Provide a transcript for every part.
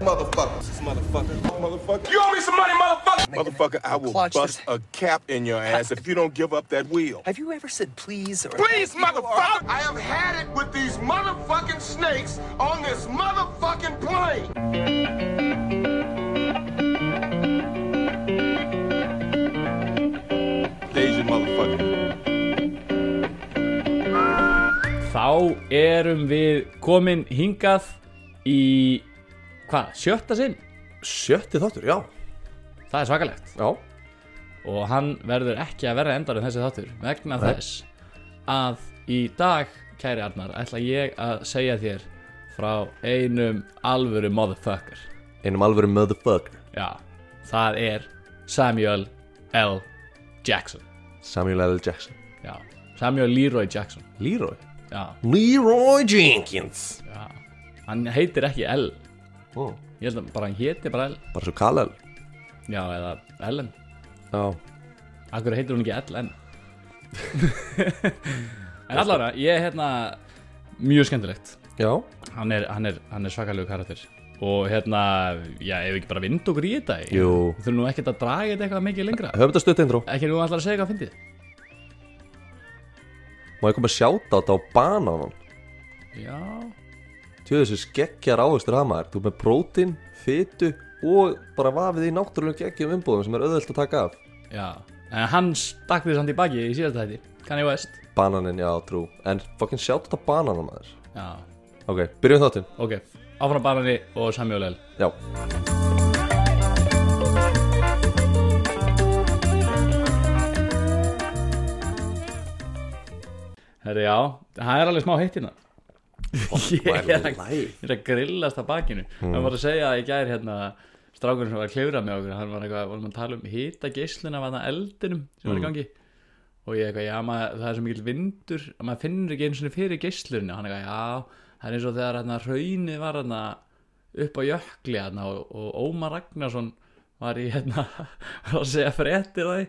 Motherfucker. This motherfucker. Motherfucker. You owe me some money, motherfucker. Motherfucker, I will Clutch bust this. a cap in your ass if you don't give up that wheel. Have you ever said please or Please, thank you or- motherfucker! I have had it with these motherfucking snakes on this motherfucking plane. Asian motherfucker. Þá erum við komin hingað í, hvað, sjötta sinn? Sjötti þáttur, já. Það er svakalegt. Já, og hann verður ekki að verða endar en þessi þáttur vegna Nei. þess að í dag, kæri Arnar, ætla ég að segja þér frá einum alvöru motherfucker. Einum alvöru motherfucker. Já, það er Samuel L. Jackson. Samuel L. Jackson. Já, Samuel Leroy Jackson. Leroy? Já, Leroy Jenkins. Já Hann heitir ekki L Ó, Ég held að bara hann héti bara L Bara svo Kal-El Já, eða Ellen. Já, Akkur heitir hún ekki LN En allavega, ég er hérna Mjög skemmtilegt. Já, Hann er, hann er, hann er svakalegu karakter. Og hérna, já, ef við ekki bara vind okkur í þetta Jú. Þú þurfum nú ekkert að draga þetta eitthvað mikið lengra. Höfum þetta stutt intro. Ekki nú allar að segja hvað fyndið? Má ég koma að sjáta á þetta á bananan Já, Tjóðu þessi skeggjar áherstur það maður Þú ert með prótín, fytu og bara vafið í náttúrulega geggjum umbúðum sem er auðvelt að taka af. Já En hann stakk því samt í baki í síðasta þetta Kanye West. Bananin, já, trú. En fokkin sjáta þetta bananan maður. Já, Ok, byrjum þáttinn. Ok Áfram banani og Samuel L. Já, Herri, já, það er alveg smá heitt hérna Ég er að, grillast að bakinu. Hann var að segja að ég gæri hérna Strákurinn sem var að klifra með okkur Hann var eitthvað, vorum að tala um hita geisluna Af þarna eldinum sem var í gangi. Og ég eitthvað, já, maður, það er svo mikill vindur að Maður finnur ekki eins og fyrir geislunni. Hann eitthvað, já, það er eins og þegar hérna Raunið var hérna upp á jökli hérna, og, og Ómar Ragnarsson var í hérna var að segja fréttir það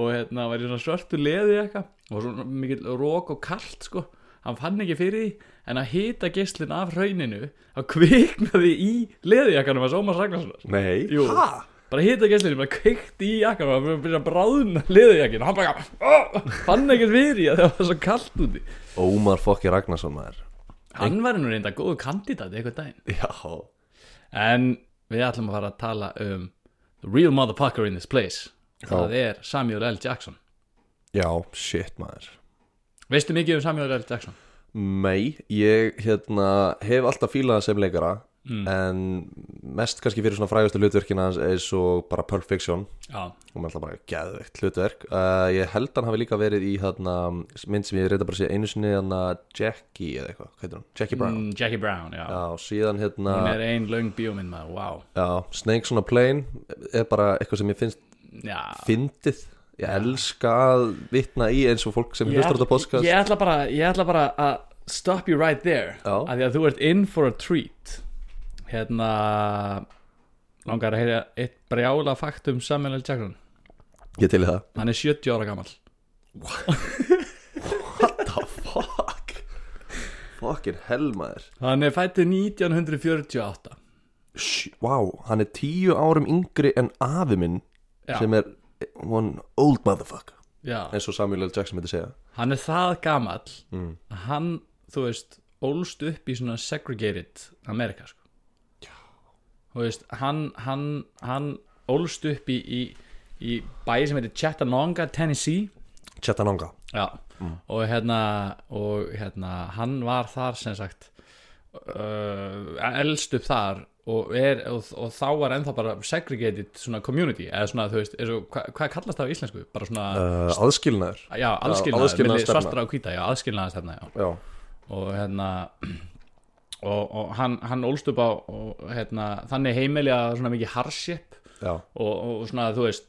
og hérna var í svona svörtu leði eitthvað. Og svona mikill rók og kalt sko hann fann ekki fyrir því en að hita geislinn af rauninu að kviknaði í leðijakkanum að Ómar Ragnarssonar. Nei, Jú. bara hita geislinn, bara kveikti í jakkanum og byrja að bráðna leðijakkin og hann bara oh! fann ekkert fyrir því að það var svo kalt úti. Ómar fokki Ragnarsson maður. Hann var nú reynda góðu kandidat eitthvað daginn. Já, En við ætlum að fara að tala um The real motherfucker in this place. Það er Samuel L. Jackson. Já, shit maður Veistu mikið um Samuel L. Jackson? Nei, ég hérna hef alltaf fílað sem leikara Mm. en mest kannski fyrir svona frægustu hlutverkina hans eins og bara Pulp Fiction. Já, og með alltaf bara geðveikt hlutverk. Uh, ég held hann hafi líka verið í hérna, mynd sem ég reyta bara að segja einu sinni hérna, Jackie eða eitthvað? Jackie Brown. Mm, Jackie Brown, já, Já, síðan hérna Hún er ein löng bíóminn maður, wow Snakes on a Plane er bara eitthvað sem ég finnst fyndið ég elska að vitna í eins og fólk sem hlustar á þetta podcast. ég, ætla bara, ég ætla bara að stop you right there. Já. af því að þú ert in for a treat. Hérna langar að heyra eitt brjála fakt um Samuel L. Jackson. Ég til í það. Hann er 70 ára gamall. The fuck? Fucking hell maður. Hann er fættur 1948 Shh, wow, hann er tíu árum yngri en afi minn Já. sem er one old motherfucker Já, eins og Samuel L. Jackson myndi segja. Hann er það gamall að hann, þú veist ólst upp í svona segregated Amerika sko. þú veist, hann hann, hann ólst upp í, í, í bæ sem heitir Chattanooga, Tennessee. Chattanooga. Já, og hérna og hérna, hann var þar sem sagt uh, elst upp þar og, er, og, og þá var ennþá bara segregated svona community eða svona, þú veist, og, hva, hvað kallast það á íslensku? bara svona, uh, aðskilnaður. Já, aðskilnaður svartra og hvíta, já, aðskilnaðastefna, já. Já, og hérna og, og hann, hann ólst upp á og, hérna, þannig heimili að svona mikið hardship og, og svona þú veist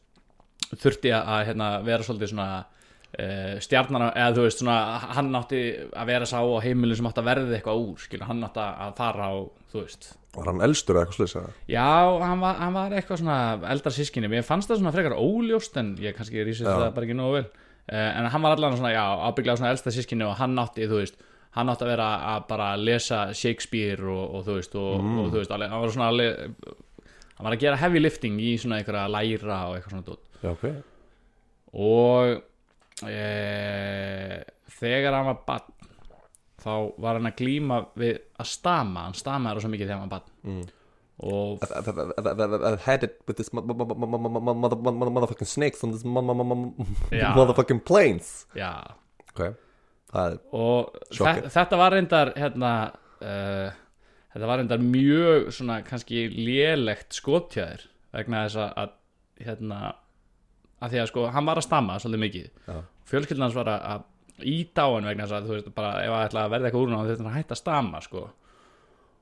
þurfti að hérna, vera svolítið svona uh, stjarnana eða þú veist svona hann átti að vera sá á heimili sem átti að verða eitthvað úr skilur, hann átti að fara á þú veist var hann elstur eða eitthvað slisa já, hann var, hann var eitthvað svona eldar sískinni, mér fannst það svona frekar óljóst en ég kannski rísið Já. það bara ekki nógu vel. Uh, en hann var allan svona, já, ábygglega svona elsta sískinni og hann átti, þú veist hann átti að vera að bara lesa Shakespeare og, og þú veist og, og þú veist, alveg, hann var svona alveg hann var að gera heavy lifting í svona einhverja læra og eitthvað svona dót. Já, ok. Og e, þegar hann var barn þá var hann að glíma við að stama, hann stamaði svo mikið þegar hann var barn Mm. og I've, had it with this mo- mo- mo- mo- mo- mo- mo- mother- mother- motherfucking snakes on this motherfucking planes já, Ok, það er og þetta var reyndar hérna uh, þetta var reyndar mjög svona kannski lélegt skotjaðir vegna þess að- hérna að því að sko, hann var að stamma svolítið mikið Já. fjölskyldan hans var að, á hann vegna þess að þú veist bara ef að ætla að verða eitthvað úr hann þetta hann að hætta að stamma sko.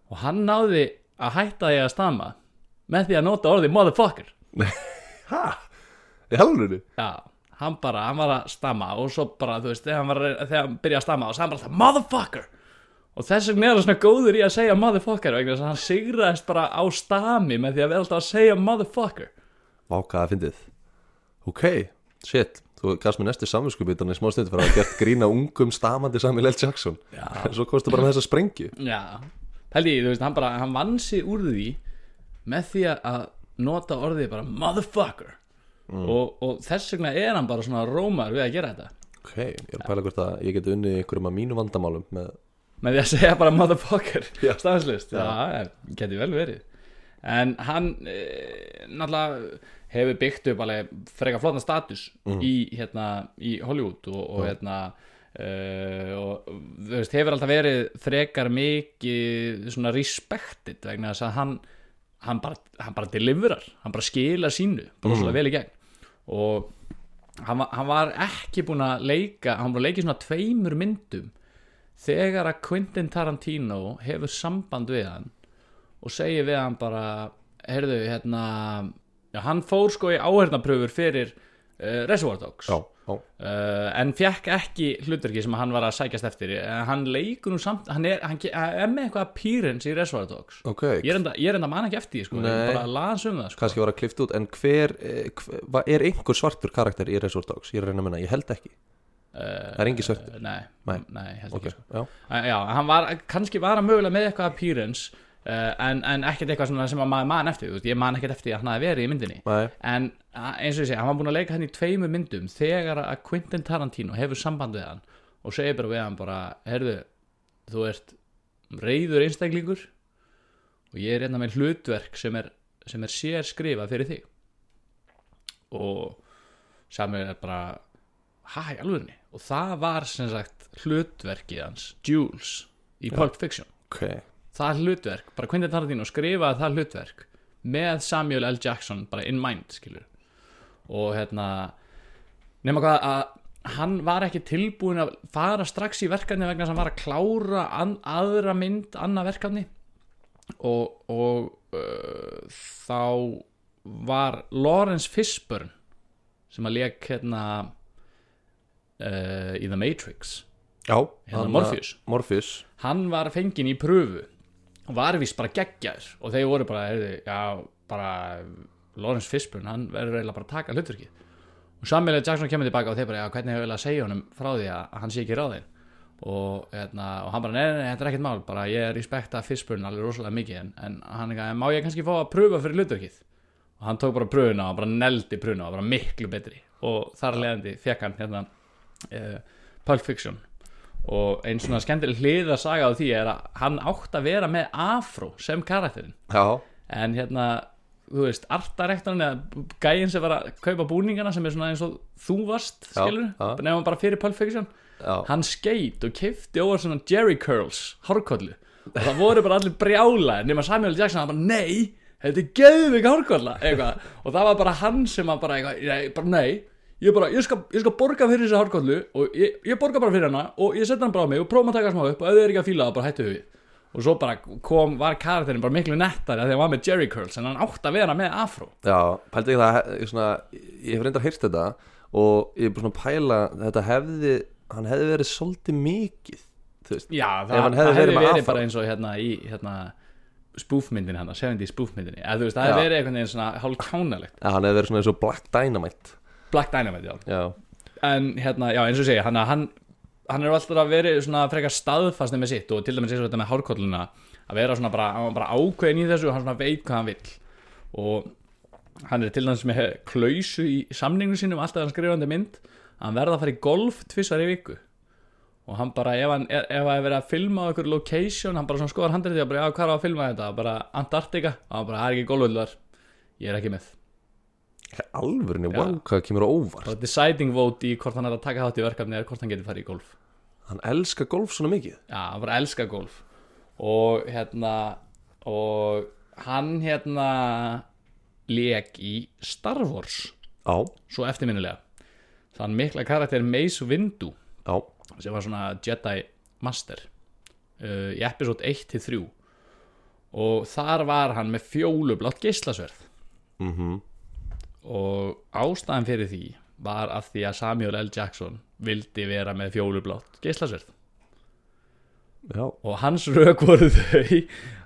Og hann náði að hætta því að stamma með því að nota orðið motherfucker. Hæ? Í helvunni? Já, hann bara, hann var að stamma og svo bara, þú veist, þegar hann, var, þegar hann byrjaði að stamma og sagði hann bara það, motherfucker. Og þess vegna er hann svona góður í að segja motherfucker vegna þess að hann sigraðist bara á stami með því að vera alltaf að segja motherfucker. Váka að fyndið. Ok, shit Þú gafst mér næstu samvinskubitan í smá stundu fyrir að hafa gert grína ungum stamandi Samuel L. Jackson. Já. Svo kostu bara með þessa sprengju. Já, pældi ég, þú veist, hann bara, hann vann sig úr því með því að nota orðið bara motherfucker. Og, og þess vegna er hann bara svona rómar við að gera þetta. Ok, ég er að pæla hvort að ég geti unnið einhverjum af mínu vandamálum með með því að segja bara motherfucker. Já, já. Geti vel verið. En hann e, náttúrulega hefur byggt upp alveg frekar flotna status í, hérna, í Hollywood og, og hérna uh, og þú veist, hefur alltaf verið frekar mikið svona respected vegna þess að hann hann bara, hann bara deliverar, hann bara skila sínu bara svona vel í gegn. Og hann hann var ekki búinn að leika, hann var að leika í svona tveimur myndum þegar að Quentin Tarantino hefur samband við hann og segir við hann bara heyrðu, hérna já, hann fór sko í áhernapröfur fyrir uh, Reservoir Dogs. Já, já, uh, en fekk ekki hlutverki sem hann var að sækjast eftir. En hann leikur nú samt hann er, hann er með eitthvað appearance í Reservoir Dogs. Ok. Ég er enda, ég enda man ekki eftir sko, bara las um það sko. Kannski var að klift út En hver, eh, hver er einhver svartur karakter í Resort Dogs? Ég er að reyna að minna, ég held ekki. Það er engin svartur. nei, Nei. nei, held Ok, ekki sko. já, Já, hann var, kannski var hann mögulega með eitthvað appearance uh, en, en ekkert eitthvað sem að maður man eftir veist, ég man ekkert eftir að hann hafi verið í myndinni. Nei, en eins og ég segi, hann var búin að leika hann í tveimur myndum þegar að Quentin Tarantino hefur samband við hann og segir bara við hann bara, heyrðu þú ert reyður einstaklingur og ég er hérna með hlutverk sem er, sem er sér skrifað fyrir þig. Og Samuel er bara hæ, alvegni og það var sem sagt hlutverkið hans Jules í Pulp Fiction. Ok það hlutverk, bara Quentin Tarantino skrifaði það hlutverk með Samuel L. Jackson bara in mind, skilur og hérna nema hvað að hann var ekki tilbúin að fara strax í verkefni vegna að hann var að klára an, aðra mynd, annað verkefni. Og, og uh, þá var Lawrence Fishburne sem að leik hérna uh, í The Matrix. Já, Hérna Morpheus. Morpheus. Hann var fenginn í pröfu var vist bara geggjaður og þeir voru bara, heyrðu, já, bara Lawrence Fishburne, hann verður eiginlega bara að taka hlutverkið. Og Samuel L. Jackson kemur tilbaka og þeir bara, já, hvernig hefur eiginlega að segja honum frá því að hann sé ekki ráðinn? Og, hérna, og hann bara, nei, nei, þetta er ekkert mál bara ég respekta Fishburne alveg rosalega mikið en, en hann eitthvað, má ég kannski fá að pröfa fyrir hlutverkið? Og hann tók bara pröfuna og bara neldi pröfuna og bara miklu betri. Og þar leðandi fekk hann hérna uh, Pulp Fiction og einn svona skemmtileg hlið að saga á því er að hann átt að vera með afró sem karakterinn. Já, en hérna, þú veist, artarektorinn eða gæinn sem var að kaupa búningana sem er svona eins og þú varst Já, skilur, nefnum bara fyrir Pulp Fiction. Já, hann skeit og kifti over svona Jerry Curls, hárkollu. Og það voru bara allir brjála nema Samuel. Jackson, hann bara nei þetta er geðvig hárkolla, eitthvað. Og það var bara hann sem að bara, eitthvað, bara nei ég bara, ég skal, ég skal borga fyrir þessi hárkollu og ég, ég borga bara fyrir hana og ég setja hann bara á mig og prófum að taka smá upp og ef þið er ekki að fíla það, bara hættu við. Og svo bara kom, var karakterin bara miklu nettari að því að hann var með Jerry Curls en hann átt að vera með afró já Pældi ekki það, ég, svona, ég hef reyndar heyrt þetta og ég er bara svona að pæla þetta hefði, hann hefði verið svolítið mikið Þú veist, Já, það, það hefði verið verið, bara eins og hérna í hérna, spúfmyndin hann, 70 spúfmyndinni eða þú veist, það Já. hefði verið einhvern veginn svona hálf kánalegt ja, hann hefði verið svona eins og Black Dynamite Black Dynamite, já. Já, en hérna, já, eins og segja, hann, hann hann er alltaf að vera svona frekar staðfastið með sitt og til dæmis eins og þetta með hárkolluna að vera svona bara, bara ákveðin í þessu og hann svona veit hvað hann vill. Og hann er til dæmis með klausu í samningu sínum alltaf hann skrifandi mynd að hann verða að fara í golf tvissar í viku. Og hann bara, ef hann ef ef það er verið að filma á einhverju location, hann bara skoðar handrið og bara, já, hvað er á að filma þetta, bara Antartika og hann bara, það er ekki golfvöldar ég er ekki með Alvörinni, Já. wow, hvað kemur á óvart. Og deciding vote í hvort hann er að taka þátt í verkefni er hvort hann getur farið í golf. Hann elskar golf svona mikið. Já, hann bara elska golf. Og hérna og hann hérna lék í Star Wars. Já, svo eftirminnilega. Þann mikla karakter Mace Windu. Já, sem var svona Jedi Master uh, í episode 1-3 og þar var hann með fjólublátt geislasverð mhm og ástæðan fyrir því var af því að Samuel L. Jackson vildi vera með fjólublátt geislasverð Já, og hans rauk voru þau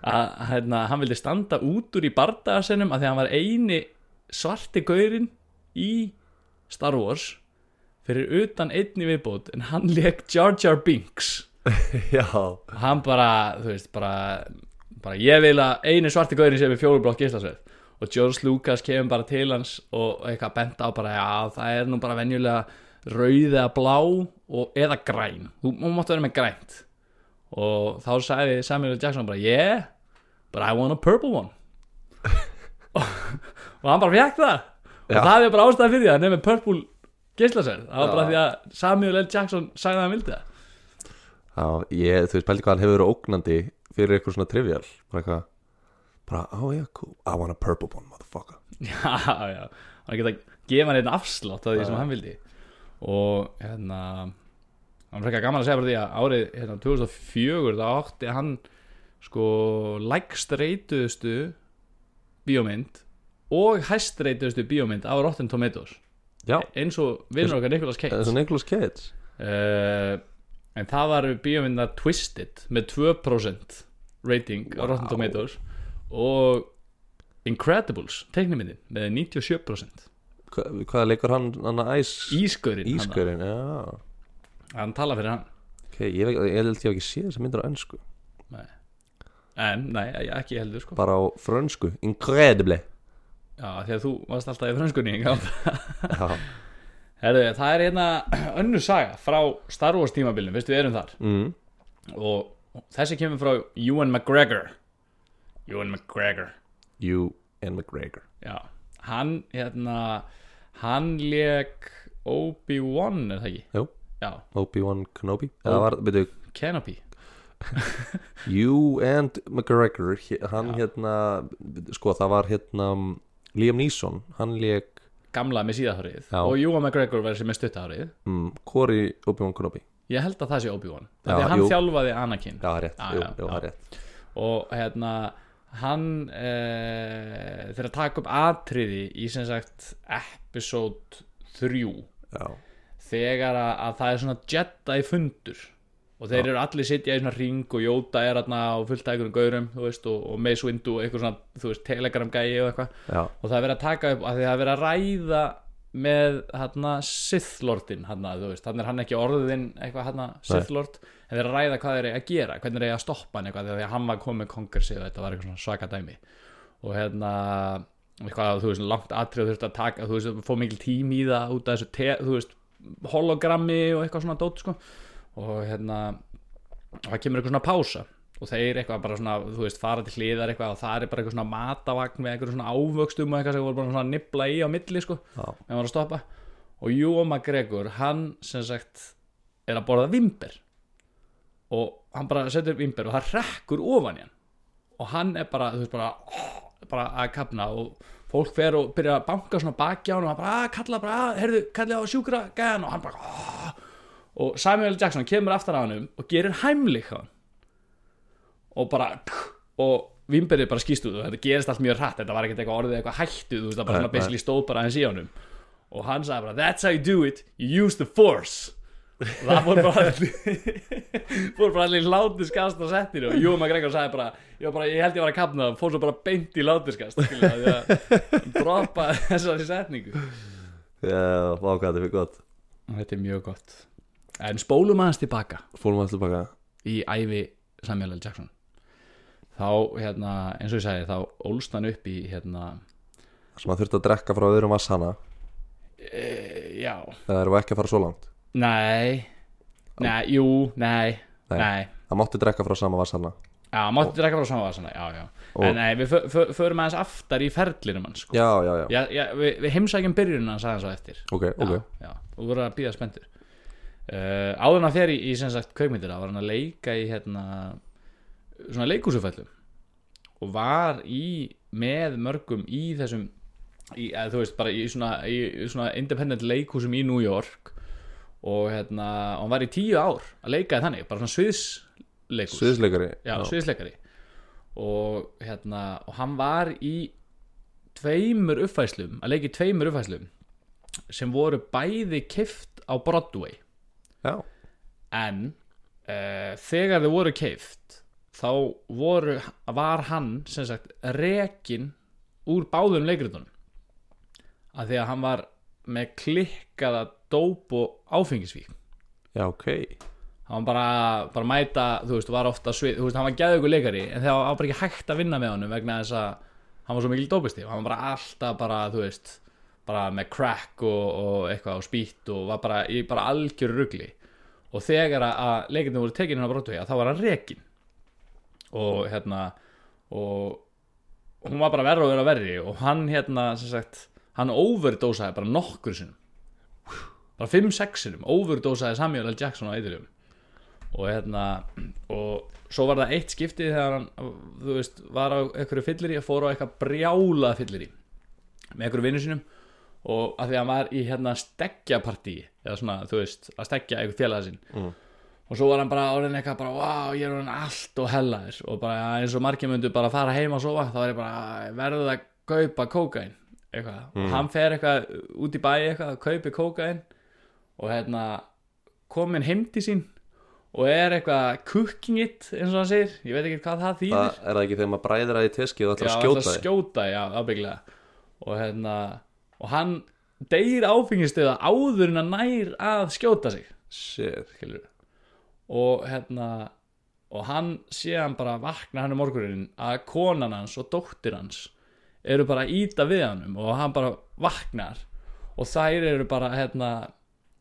að hérna, hann vildi standa út úr í bardagarsinnum að því að hann var eini svarti gaurinn í Star Wars fyrir utan einni viðbót en hann leik Jar Jar Binks. Já, hann bara, þú veist, bara, bara ég vil að eini svarti gaurinn sé með fjólublátt geislasverð og George Lucas kemur bara til hans og eitthvað bent á bara, já, það er nú bara venjulega rauð eða blá og, eða græn, þú, máttu vera með grænt og þá sagði Samuel. Jackson bara, yeah but I want a purple one og, og hann bara fekk það og Já. það er bara ástæði fyrir því að með purple geislasverð, það var bara Já. því að Samuel L. Jackson sagði að hann vildi það já ég, Þú veist, pældi hvað hann hefur verið ógnandi fyrir eitthvað svona trivial Bara eitthvað Bara, oh yeah, cool. I want a purple one, motherfucker. Já, já, hann geta gefa hann einn afslátt af því sem hann vildi. Og hérna hann frekar gaman að segja bara því að árið hérna, 2004 þá átti hann sko lægst reytuðustu bíómynd og hæst reytuðustu bíómynd af Rotten Tomatoes. Já, eins og vinnur okkar Nicolas Cage. Svo Nicolas Cage. Uh, en það var bíómynda Twisted með 2% rating á Rotten. Tomatoes og Incredibles teiknumyndin með 97% Hva, Hvað leikur hann, hann að æs Ísgurinn Ískurinn, já. Hann, tala fyrir hann. Ok, ég, held ég ekki séð þess að myndir á ennsku en nei, ekki heldur sko. Bara á frönsku, incredible. Já, því að þú varst alltaf í frönskunni Herðu, það er hérna önnur saga frá Star Wars tímabilinu, veistu við erum þar. Mm, og þessi kemur frá Ewan McGregor Ewan McGregor. You and McGregor. Já, hann hérna hann leik Obi-Wan er það ekki? Já, Obi-Wan Kenobi. Það var, veitu, Kenobi. You and McGregor Hann Já. hérna, sko það var hérna Liam Neeson, hann leik gamla með síðahárið og Ewan McGregor verður sem með stuttahárið mm, Hvori Obi-Wan Kenobi. Ég held að það sé Obi-Wan. Því að hann jú. þjálfaði Anakin. Já, er rétt, Já, jú, já, já. er rétt. Og hérna hann e, þegar að taka upp atriði í sem sagt episode 3 Já, þegar að, að það er svona Jedi fundur og þeir eru allir sitja í svona ring og Jóta er hérna og fullt af einhverjum gaurum veist, og, og Mace Windu og eitthvað svona veist, telegram gæi og eitthvað. Já, og það er verið að taka upp að það er verið að ræða með Sith Lordin þú veist, hann er hann ekki orðin eitthvað Sith Lord en þeir ræða hvað þeir eru að gera, hvernig þeir eru að stoppa hann eitthvað að hann var komið konkursi og þetta var eitthvað svaka dæmi. Og hérna eitthvað, þú veist, langt atrið þurfti að taka, þú veist, fóð mikil tím í það út af þessu, te, þú veist, hologrammi og eitthvað svona dót, sko. Og hérna, það kemur eitthvað svona pása. Og þeir eitthvað bara svona, þú veist, fara til hliðar eitthvað og það er bara eitthvað svona matavagn með eitthvað svona ávöxtum og eitthvað sem voru bara svona nibla í á milli, sko, já, en var að stoppa. Og Ewan McGregor, hann sem sagt er að borða vimber og hann bara setur upp vimber og það rekkur ofan í hann. Og hann er bara, þú veist, bara bara að kapna og fólk fer og byrja að banka svona baki á hann og hann bara að kalla bara, að, heyrðu, kalli á sjúkra gæðan og hann bara "Ah." og Samuel Jackson kemur aftan á hann og gerir hæmlik á hann. Og bara og vimberið bara skýst út og þetta gerist allt mjög hratt þetta var ekkert eitthvað orðið eitthvað hættu þú veist það bara svona basically stóð bara aðeins í honum. Og hann sagði bara that's how you do it. You use the force og það fór bara fór bara allir látiskast á settinu og Jú McGregor sagði bara ég, bara, ég held ég var að kapna það, fór svo bara beint í látiskast skilja, því að hann droppa þessari setningu. Já, vá hvað þetta fyrir gott. Þetta er mjög gott. En spólum aðeins tilbaka. Fólum að tilbaka. Í ævi Samuel L. Jackson. Þá, hérna, eins og ég sagði þá ólst hann upp í, hérna sem að þurfti að drekka frá öðrum vassana e, já, eða erum við ekki að fara svo langt nei. Nei, jú, nei Nei. nei, það mátti drekka frá sama vassana já, máttu drekka frá saman vasana já, já, Og- en nei, við fö- fö- förum aðeins aftar í ferlinum hans, sko. Já, já, já, já, já, við, við heimsækjum byrjunum hans aðeins á eftir. Ok, ok. Já, já, og voru að býða spenntur. Uh, áður en að fer í, í sem sagt kveikmyndir var hann að leika í hérna svona leikúsufællum og var í með mörgum í þessum í, eða, þú veist, bara í svona, í svona independent leikúsum í New York og hérna, hann var í tíu ár að leika í þannig, bara svona sviðsleikus sviðsleikari já, sviðsleikari. Og hérna, og hann var í tveimur uppfæslum að leika í tveimur uppfæslum sem voru bæði kift á Broadway. Já, en uh, þegar þau voru keift þá voru, var hann sem sagt rekin úr báðum leikritunum. Að því að hann var með klikkaða dóp og áfengisvík. Já, ok. Hann var bara, bara mæta, þú veist, var ofta svið, þú veist, hann var gæðugur leikari en það var bara ekki hægt að vinna með honum vegna þess að hann var svo mikil dópisti hann var bara alltaf bara, þú veist bara með crack og, og eitthvað og spýtt og var bara í bara algjöru rugli. Og þegar að- leikirnir voru tekin inn á Broadway þá var hann rekin og hérna og hún var bara verri og og verri og hann hérna, sem sagt hann overdósaði bara nokkur sinnum bara 5-6 sinnum overdósaði Samuel L. Jackson á eitthvað og hérna og svo var það eitt skipti þegar hann þú veist, var á einhverju fyllir að fór á eitthvað brjálað fyllir með einhverju vinnu sínum. Og að því að hann var í hérna steggjapartí eða svona, þú veist, að steggja einhver félaga sín mm. og svo var hann bara orðin eitthvað bara, wow, ég er orðin allt og hellaður. Og bara eins og margir myndu bara fara heim og sofa, þá er ég bara verður að kaupa kókain eitthvað, og hann fer eitthvað út í bæ eitthvað, kaupi kókain og hérna komin heim til sín og er eitthvað cooking it eins og hann segir, ég veit ekki hvað það þýðir. Það er það ekki þegar maður bræðir að í teski og ætlar já, að skjóta, þig? skjóta já, ábygglega og hérna, og hann deyr áfengistuða áður en að nær að skjóta sig. Shit, skilur og hérna og hann séðan bara vakna hann um morgunin að konan hans og dóttir hans eru bara að íta við hannum og hann bara vaknar. Og þær eru bara hérna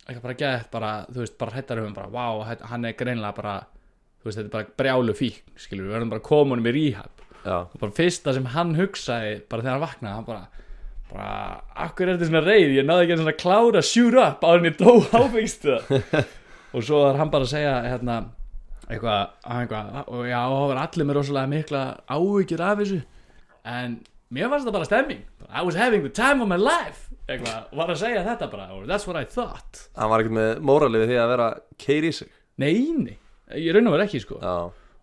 eitthvað bara gett bara, þú veist, bara hættar um bara, wow, hann er greinlega bara þú veist, þetta er bara brjálu fík skilur, við verðum bara komunum í rehab. Já, og bara fyrsta sem hann hugsaði bara þegar hann vaknaði, hann bara bara, akkur er þetta svona reið? Ég náði ekki einu svona að klára shoot up á henni dó áfengstu og svo er hann bara að segja hérna, eitthvað, hann eitthvað og já, það var allir með rosalega mikla áhyggjur af þessu. En mér fannst það bara stemming. I was having the time of my life eitthvað, var að segja þetta bara or that's what I thought. Hann var ekkert með móralið við því að vera keir í sig. Neini, ég raun og verið ekki sko. Já,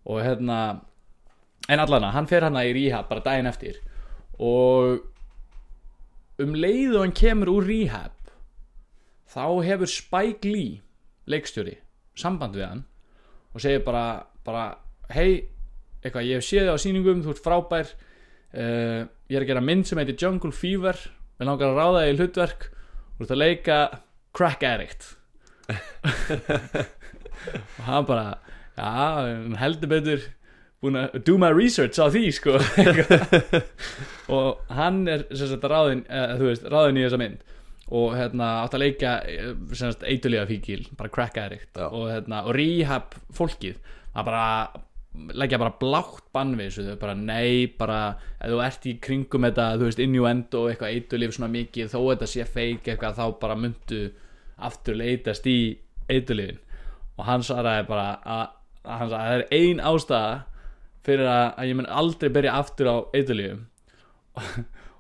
og hérna en allana, hann fer hana í rehab bara daginn eftir. Og um leið og hann kemur úr rehab þá hefur Spike Lee leikstjóri samband við hann og segir bara, bara hei, eitthvað, ég hef séð þig á sýningum þú ert frábær. Uh, ég er að gera mynd sem heitir Jungle Fever við langar að ráða þig í hlutverk þú ert að leika crack addict. Og hann bara já, heldur betur búin að do my research á því sko. Og hann er sagt ráðin, eða, þú veist, ráðin í þessa mynd. Og hérna átt að leika eh, eitulega fíkil, bara crack addict. Og, hérna, og rehab fólkið. Að bara leggja bara blátt bann við þessu, þau bara nei bara, ef þú ert í kringum þetta, þú veist, innuendo eitthvað eitulif svona mikið, þó þetta sé feik eitthvað, þá bara myndu aftur leitast í eitulifin og hann svaraði bara að, að hann sagði að það er ein ástæða fyrir að, að ég mun aldrei byrja aftur á eitulifum og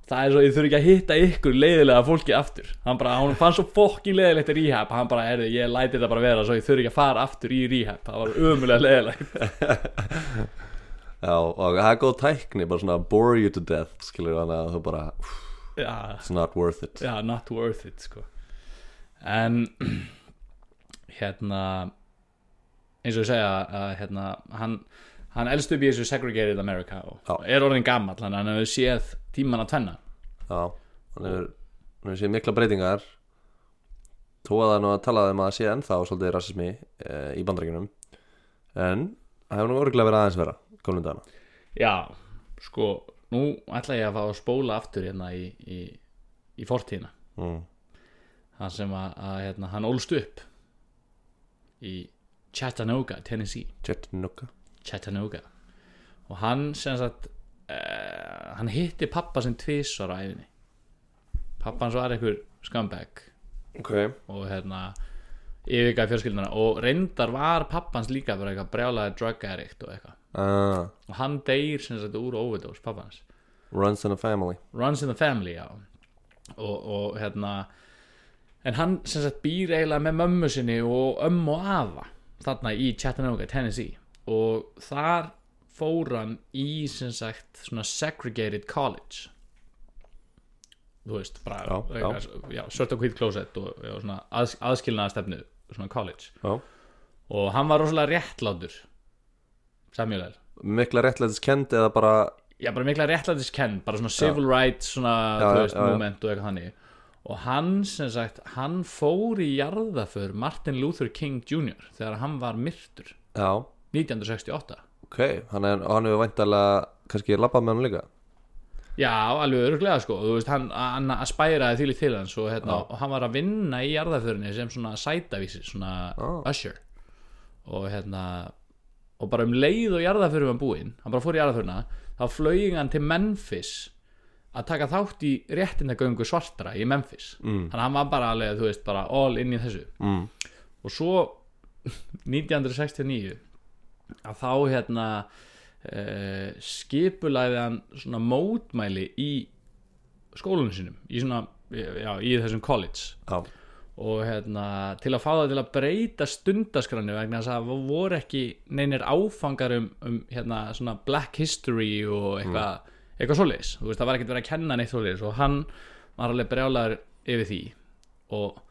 það er svo ég þurfi ekki að hitta ykkur leiðilega fólki aftur. Hann bara, hann fann svo fokkin leiðilegt í rehab. Hann bara, erði, ég læti þetta bara vera svo ég þurfi ekki að fara aftur í rehab. Það var umulega leiðilegt. Já, og það er góð tækni bara svona bore you to death skilur hann að þú bara, já, it's not worth it. Já, not worth it sko. en hérna eins og ég segja að hérna, hann, hann elst upp í þessu segregated America og Já. er orðin gammal hann hann hefur séð tíman að tvenna. Já, hann hefur hann hefur séð mikla breytingar. Þó að nú að tala um að það sé ennþá svolítið rasismi e, í bandarækjunum en það hefur nú örgulega verið aðeins vera komnum dagana. Já, sko, nú ætla ég að fá að spóla aftur hérna í, í, í fortíðina. Mm. hann sem að, að hérna, hann ólst upp í Chattanooga, Tennessee. Chattanooga Chattanooga. Og hann sem sagt uh, hann hitti pappa sem tvisvar á æfinni pappa hans var einhver scumbag. Ok, og hérna yfirgæði fjölskylduna. Og reyndar var pappans líka bara eitthvað brjálaði drug addict og eitthvað. Uh, og hann deyr sem sagt úr overdose pappans runs in a family. Runs in the family já. Og, og hérna en hann sem sagt býr eiginlega með mömmu sinni og ömmu og afa þarna í Chattanooga, Tennessee og þar fór hann í sem sagt svona segregated college þú veist bara Já, já. já, svört og hvít klósett og já, svona að, aðskilnaða stefnu svona college já. og hann var rosalega réttlátur Samuel mikla réttlætis kend eða bara já, bara mikla réttlætiskenn, bara svona civil rights svona, Já, já, veist, já, já. moment og eitthvað þannig og hann, sem sagt, hann fór í jarðaför Martin Luther King Jr. þegar hann var myrtur já, 1968 ok, hann er, hann hefur væntalega kannski labbað með hann líka? Já, alveg örglega sko. Veist, hann, hann spæraði því til hans og, hérna, og hann var að vinna í jarðaförinni sem svona sætavísi, svona Já. usher. Og hérna og bara um leið og jarðaförin var búinn hann bara fór í jarðaförina þá flög hann til Memphis að taka þátt í réttindagöngu svartra í Memphis. Mm. þannig að hann var bara alveg, þú veist, bara all inn í þessu. Mm. og svo 1969 að þá hérna uh, skipulaði hann svona mótmæli í skólunum sínum í svona, já, í þessum college. Já, og hérna til að fá það til að breyta stundaskránni vegna þess að það voru ekki neinir áfangar um, um hérna svona black history og eitthvað eitthvað svoleiðis, þú veist það var ekkert verið að kenna neitt svoleiðis og hann var alveg brjálaður yfir því. Og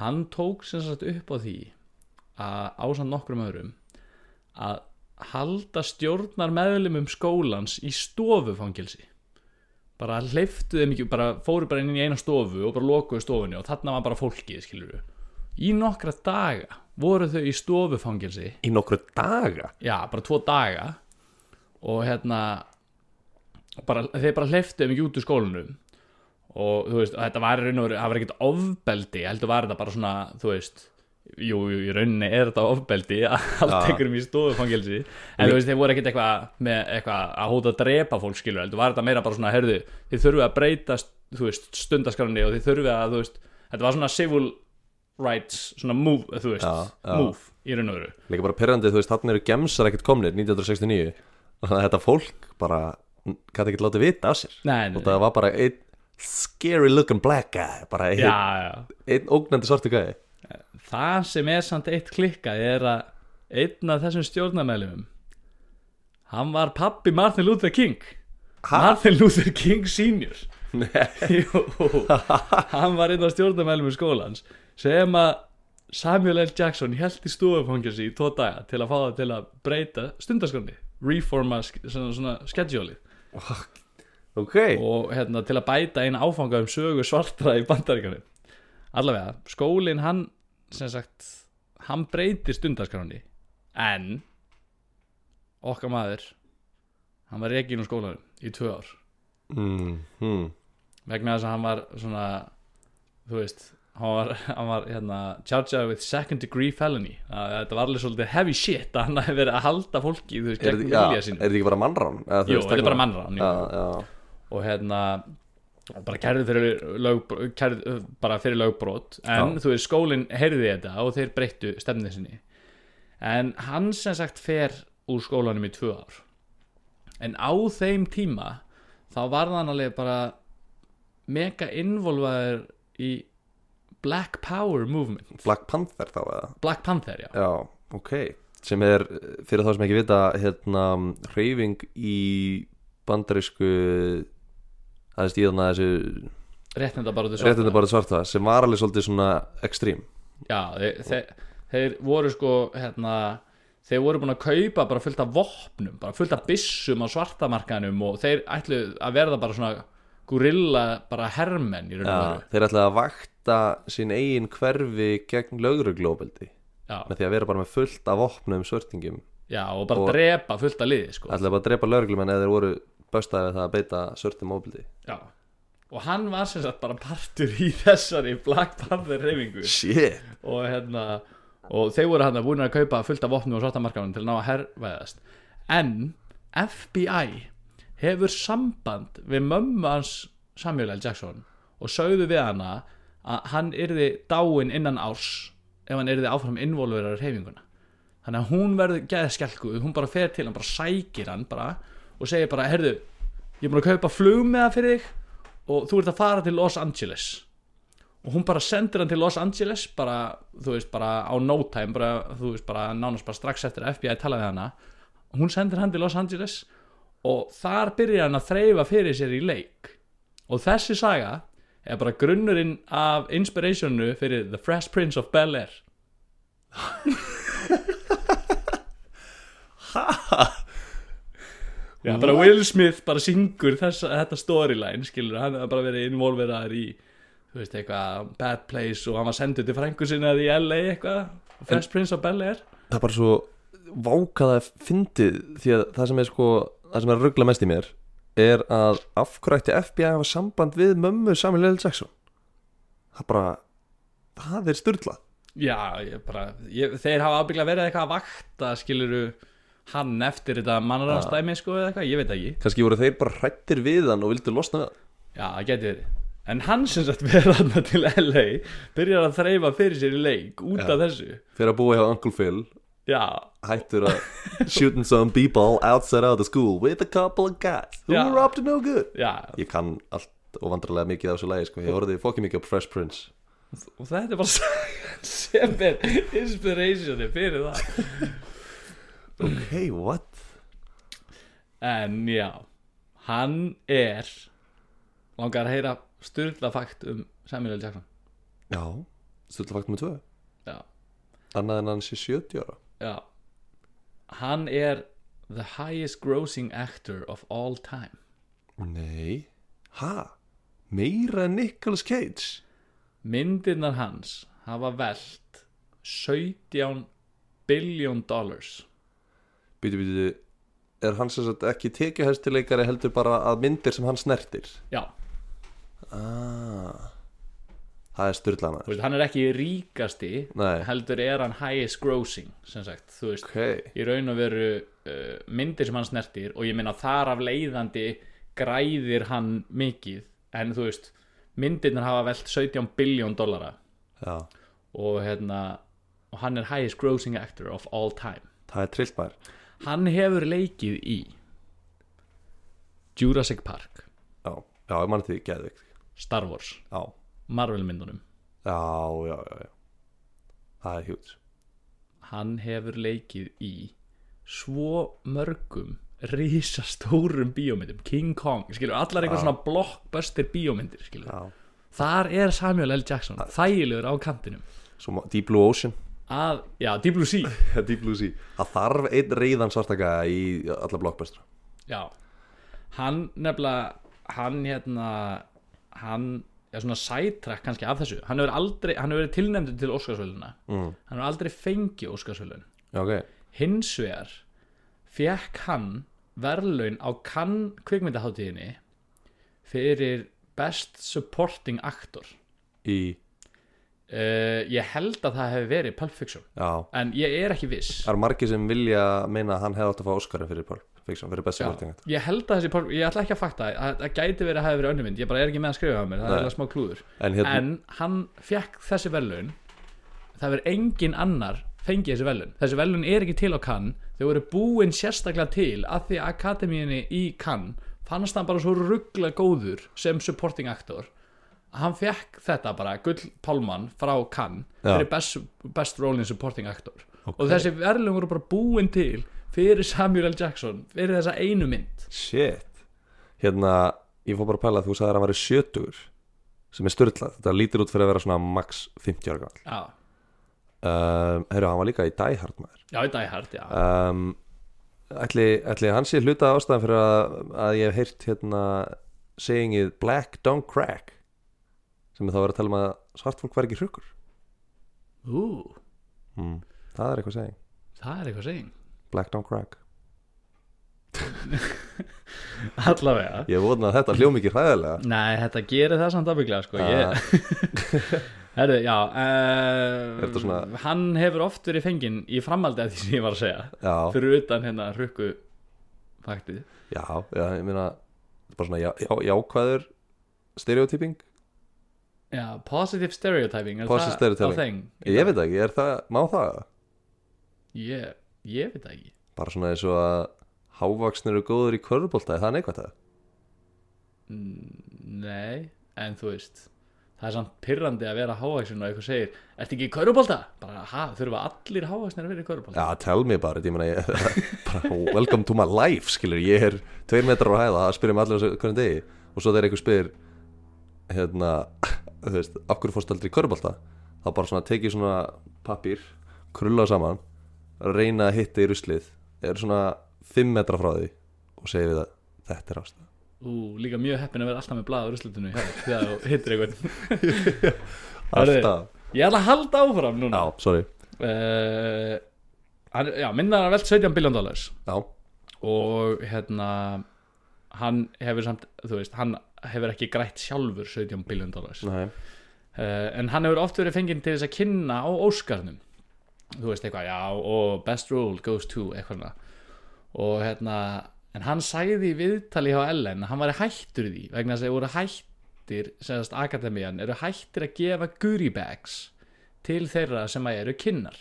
hann tók sem sagt upp á því að ásamt nokkrum öðrum að halda stjórnar meðlumum skólans í stofufangilsi bara hleyftu þeim ekki, bara fóru bara inn í eina stofu og bara lokuðu stofunni og þarna var bara fólkið, skilur í nokkra daga voru þau í stofufangilsi í nokkru daga? Já, bara tvo daga. Og hérna bara, þeir bara hleyftu þeim ekki út úr skólanum. Og þú veist, þetta var veru, það var ekkert ofbeldi, heldur var þetta bara svona, þú veist jú, í rauninni er þetta ofbeldi að halda einhverjum í stofufangilsi en þú veist, þeir voru ekkert eitthvað með eitthvað að hóta að drepa fólk skilur, heldur var þetta meira bara svona, heyrðu, þið þurfið að breyta þú veist, stundaskránni og þið þurfið að, þú veist, þetta var svona civil rights, svona move, þú veist Já, já. move, í raun og veru. Líka bara pyrrandi, þú veist, þarna eru gemsar ekkert komnir 1969 þannig að þetta fólk bara gæti ekkert látið vita af sér. Nei, nei, og það var bara einn scary looking black guy bara einn ógnandi svartu gæði það sem er samt eitt klikkað er að einn af þessum stjórnarmeðlumum hann var pappi Martin Luther King. Martin Luther King senior. Jú, hann var einn af stjórnarmeðlumum skólans sem að Samuel L. Jackson held í stofufangjösi í tvo daga til að fá það til að breyta stundaskrandi reforma svona, svona schedule ok, og hérna, til að bæta eina áfanga um sögu svartra í bandaríkanum allavega, skólinn hann sem sagt, hann breytir stundaskráni en okkar maður hann var rekin úr skólanum í tvö ár mm, mm. vegna þess að hann var svona þú veist hann var, hann var hérna, charged with second degree felony að þetta var alveg svolítið heavy shit að hann hefði verið að halda fólki þú veist, gegn þetta- já, vilja er þetta ekki bara mannrán? Jú, þetta er bara teknilega? mannrán já, já, og hérna bara kærði fyrir, lög, fyrir lögbrot. En Já. þú veist skólinn heyrði þetta og þeir breyttu stefnið sinni. En hann sem sagt fer úr skólanum í tvö ár. En á þeim tíma þá var hann alveg bara mega involvaður í Black Power Movement. Black Panther þá eða? Black Panther, já. Já, ok. Sem er, fyrir þá sem ekki vita hérna, hreyfing í bandarísku það er stíðan að þessu réttinda bara réttindi bara svarta sem var alveg svolítið svona ekstrím. Já, þeir, þeir, þeir voru sko hérna, þeir voru búin að kaupa bara fullt af vopnum, bara fullt af byssum á svartamarkanum og þeir ætlu að verða bara svona gorilla bara hermenn í raun og veru. þeir ætlaði að vakta sín eigin hverfi gegn lögreglóbeldi já, með því að vera bara með fullt af opnum svörtingum já, og bara Og- drepa fullt af liði sko. bara að drepa lögreglumenn eða þeir voru böstaði við það að beita svörtum óbeldi já. og hann var sem sagt bara partur í þessari Black Panther reyfingu shit. Og hérna og þeir voru hann að búin að kaupa fullt af vopnum og svartamarkanum til að ná að herrvæðast en FBI hefur samband við mömmu hans Samuel L. Jackson og sögðu við hana að hann yrði dáinn innan árs ef hann yrði áfram involverar reyfinguna þannig að hún verður geðskelkuð hún bara fer til hann, bara sækir hann bara og segir bara, herðu ég er búin að kaupa flug með það fyrir þig og þú ert að fara til Los Angeles. Og hún bara sendir hann til Los Angeles bara, þú veist, bara á no time bara, þú veist, bara nánast bara strax eftir að FBI talaði hana. Hún sendir hann til Los Angeles og þar byrjar hann að þreyfa fyrir sér í leik. Og þessi saga er bara grunnurinn af inspirationu fyrir The Fresh Prince of Bel-Air Já, bara Will Smith bara syngur þessa, þetta storyline skilur, hann hefur bara verið involveraður í þú veist, eitthvað bad place og hann var sendur til frængu sinna í LA eitthvað, Fresh Prince of Bel-Air það er bara svo vákaða fyndið því að það sem er sko það sem er að ruggla mest í mér er að af hverju ætti FBI hafa samband við mömmu Samuel L. Jackson? Það bara það er styrla Já, ég bara, ég, þeir hafa ábygglega verið eitthvað að vakta skiluru hann eftir þetta mannarastæmi sko eða eitthvað, ég veit ekki. Kannski voru þeir bara hrættir við hann og vildu losna hann. Já, það geti verið. En hann sem sagt verið hann til LA byrjar að þreyfa fyrir sér í leik út af þessu. Fyrir að búa hjá Uncle Phil. Já, hættur að shooting some people outside of the school with a couple of guys who Já. were up to no good. Já, ég kann allt og vandrarlega mikið á þessu lagi sko. ég horfði fokkið mikið á Fresh Prince. Og þetta er bara sem er inspirationi fyrir það ok, what? En já, hann er langar að heyra styrla fakt um Samuel L. Jackson. Já, stölda fakt með tvö. Já, annað en hann sé 70 ára. Já. Hann er the highest grossing actor of all time. Nei, ha? meira en Nicolas Cage? Myndirnar hans hafa velt 17 billion dollars býtu, býtu, er hann sem sagt ekki tekjuhæstileikari heldur bara að myndir sem hann snertir? Já, ah. það er styrlana þú veist, hann er ekki ríkasti Nei. heldur er hann highest grossing sem sagt, þú veist. Ok, í raun og veru uh, myndir sem hann snertir og ég meina þar af leiðandi græðir hann mikið en þú veist myndirnar hafa velt 17 biljón dollara. Já, og hérna og hann er highest grossing actor of all time. Það er trillt maður hann hefur leikið í Jurassic Park já, já, ég mann því geðvikt Star Wars, já, Marvel myndunum. Já, já, já, já. Það er hjút hann hefur leikið í svo mörgum risastórum bíómyndum. King Kong, skilur, allar eitthvað svona blockbuster bíómyndir, skilur já, þar er Samuel L. Jackson þægilegur á kantinum. Svo Deep Blue Ocean að, já, Deep Blue Sea. Deep Blue Sea. Það þarf einn reyðan svartaka í alla blockbuster. Já, hann nefnilega hann hérna hann er svona sætrak kannski af þessu. Hann hefur aldrei, hann hefur verið tilnefndur til Óskarsvöluna mm. hann hefur aldrei fengið Óskarsvölun já, ok, hins vegar fekk hann verðlaun á kann kvikmyndaháttíðinni fyrir best supporting actor. Í, uh, ég held að það hefði verið Pulp Fiction. Já. En ég er ekki viss. Það eru margir sem vilja meina að hann hefði átt að fá Óskarinn fyrir Pulp Fiction, fyrir best Já, supporting ég held að þessi Pulp, ég ætla ekki að fakta að það gæti verið að hafa verið önnumynd ég bara er ekki með að skrifa það mér, það Nei. er alveg smá klúður. En hérna, en hann fekk þessi verðlaun. Það verður engin annar fengið þessi verðlaun. Þessi verðlaun er ekki til á kann þau voru búin sérstaklega til að því akademíinni í kann fannst hann bara svo ruggla góður sem supporting actor hann fekk þetta bara gull pálmann frá kann Já. fyrir best, best role in supporting actor. Og þessi verðlaun voru bara búin til fyrir Samuel L. Jackson fyrir þessa einu mynd. Shit. Hérna, ég fór bara að pæla að þú sagðir að hann væri sjötugur sem er styrlað, þetta lítur út fyrir að vera svona max 50 ára gammal já, um, heyrðu, hann var líka í Die Hard maður. Já, í Die Hard, já. Um, ætli, ætli hann sé hluta ástæðan fyrir að, að ég hef heyrt hérna segingið Black Don't Crack sem er þá verið að tala um að svart fólk væri ekki hrukkur. Ú, mm. það er eitthvað seging það er eitthvað seging Black don't crack. Allavega. Ég vona að þetta hljó mikið hræðilega. Nei, þetta gerir það samt afbygglega sko. ég... Herru, já uh, þetta svona- Hann hefur oft verið fenginn í framhaldi af því sem ég var að segja. Já, Fyrir utan hérna hrukku faktið. Já, já, ég meina þetta er bara svona já, já, jákvæður stereotyping Já, positive stereotyping er Positive það stereotyping. á þeng? ég veit ekki, er það, má það Ég, ég veit það ekki bara svona eins og að hávaksnir eru góður í körfubólta, er það neikvægt það? Nei, en þú veist Það er samt pyrrandi að vera hávaxin og eitthvað segir Ertu ekki í körubólta? Bara, ha, þurfa allir hávaxnir að vera í körubólta? Já, tell me it, ég meina ég, bara, welcome to my life, skilur ég er tveir metrar á hæða, það spyrir mig allir á hvernig degi og svo þegar einhver spyr hérna, þú veist af hverju fórstu aldrei í körbólta þá bara svona tekið svona pappír krulla saman, reyna að hitta í ruslið, er svona fimm metra frá því og segir við að þetta er ástæða. Ú, líka mjög heppin að vera alltaf með úrslutinu hjá þér, þegar þú hittir einhvern. Alltaf, Ég ætla að halda áfram núna. Já, sorry. Uh, Já, minna hann velt 17 biljón dollars. Já, og hérna hann hefur samt, þú veist hann hefur ekki grætt sjálfur 17 biljón dollars. Uh, en hann hefur oft verið fenginn til þess að kynna á Óskarnum. Þú veist eitthvað, já, og best role goes to eitthvað og hérna en hann sagði í viðtali hjá Ellen hann væri hættur í því vegna þess að þeir voru hættir segast akademían, eru hættir að gefa goodie bags til þeirra sem að eru kynnar.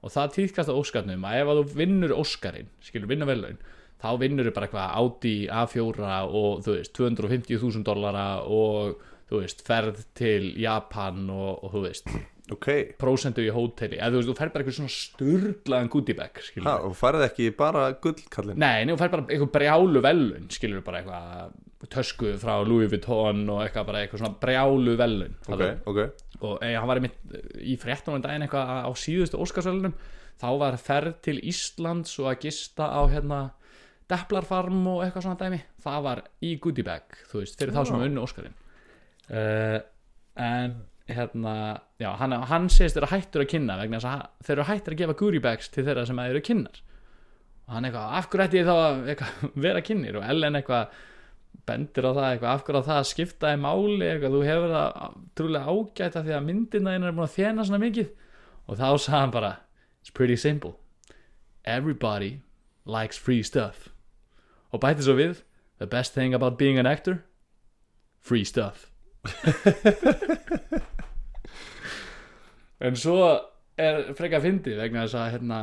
Og það týðkast á Óskarnum að ef að þú vinnur Óskarinn, skilur vinna velun þá vinnur þú bara eitthvað Audi A4 og þú veist 250.000 dollara og þú veist ferð til Japan og, og þú veist ok. prósentu í hóteli. Eða þú veist þú ferð bara eitthvað svona sturlaðan goodie bag ha, og farið ekki bara gullkallin Nei, nei, þú fær bara eitthvað brjálu velun skilur bara eitthvað tösku frá Louis Vuitton og eitthvað bara eitthvað svona brjálu velun ok, ok, og e, hann var einmitt í fréttunum daginn eitthvað á síðustu Óskarsvelunum þá var ferð til Íslands og að gista á hérna Deplarfarm og eitthvað svona dæmi. Það var í goodie bag, þú veist, fyrir þá sem unnu Óskarinn. Uh, en hérna já, hann, hann segist þeirra hættur að kynna vegna þess að hann- þeir eru hættur að gefa goodie bags til þeirra sem eru kynnar og hann eitthvað, af hverju ætti ég þá að eitthvað, vera kynnir? Og Ellen eitthvað bendir á það eitthvað, af hverju á það að skipta í máli? Eitthvað, þú hefur það trúlega ágæta því að myndina þín er búin að þjena svona mikið. Og þá sagði hann bara it's pretty simple. Everybody likes free stuff og bæti svo við the best thing about being an actor? Free stuff. En svo er frekar fyndið vegna þess að hérna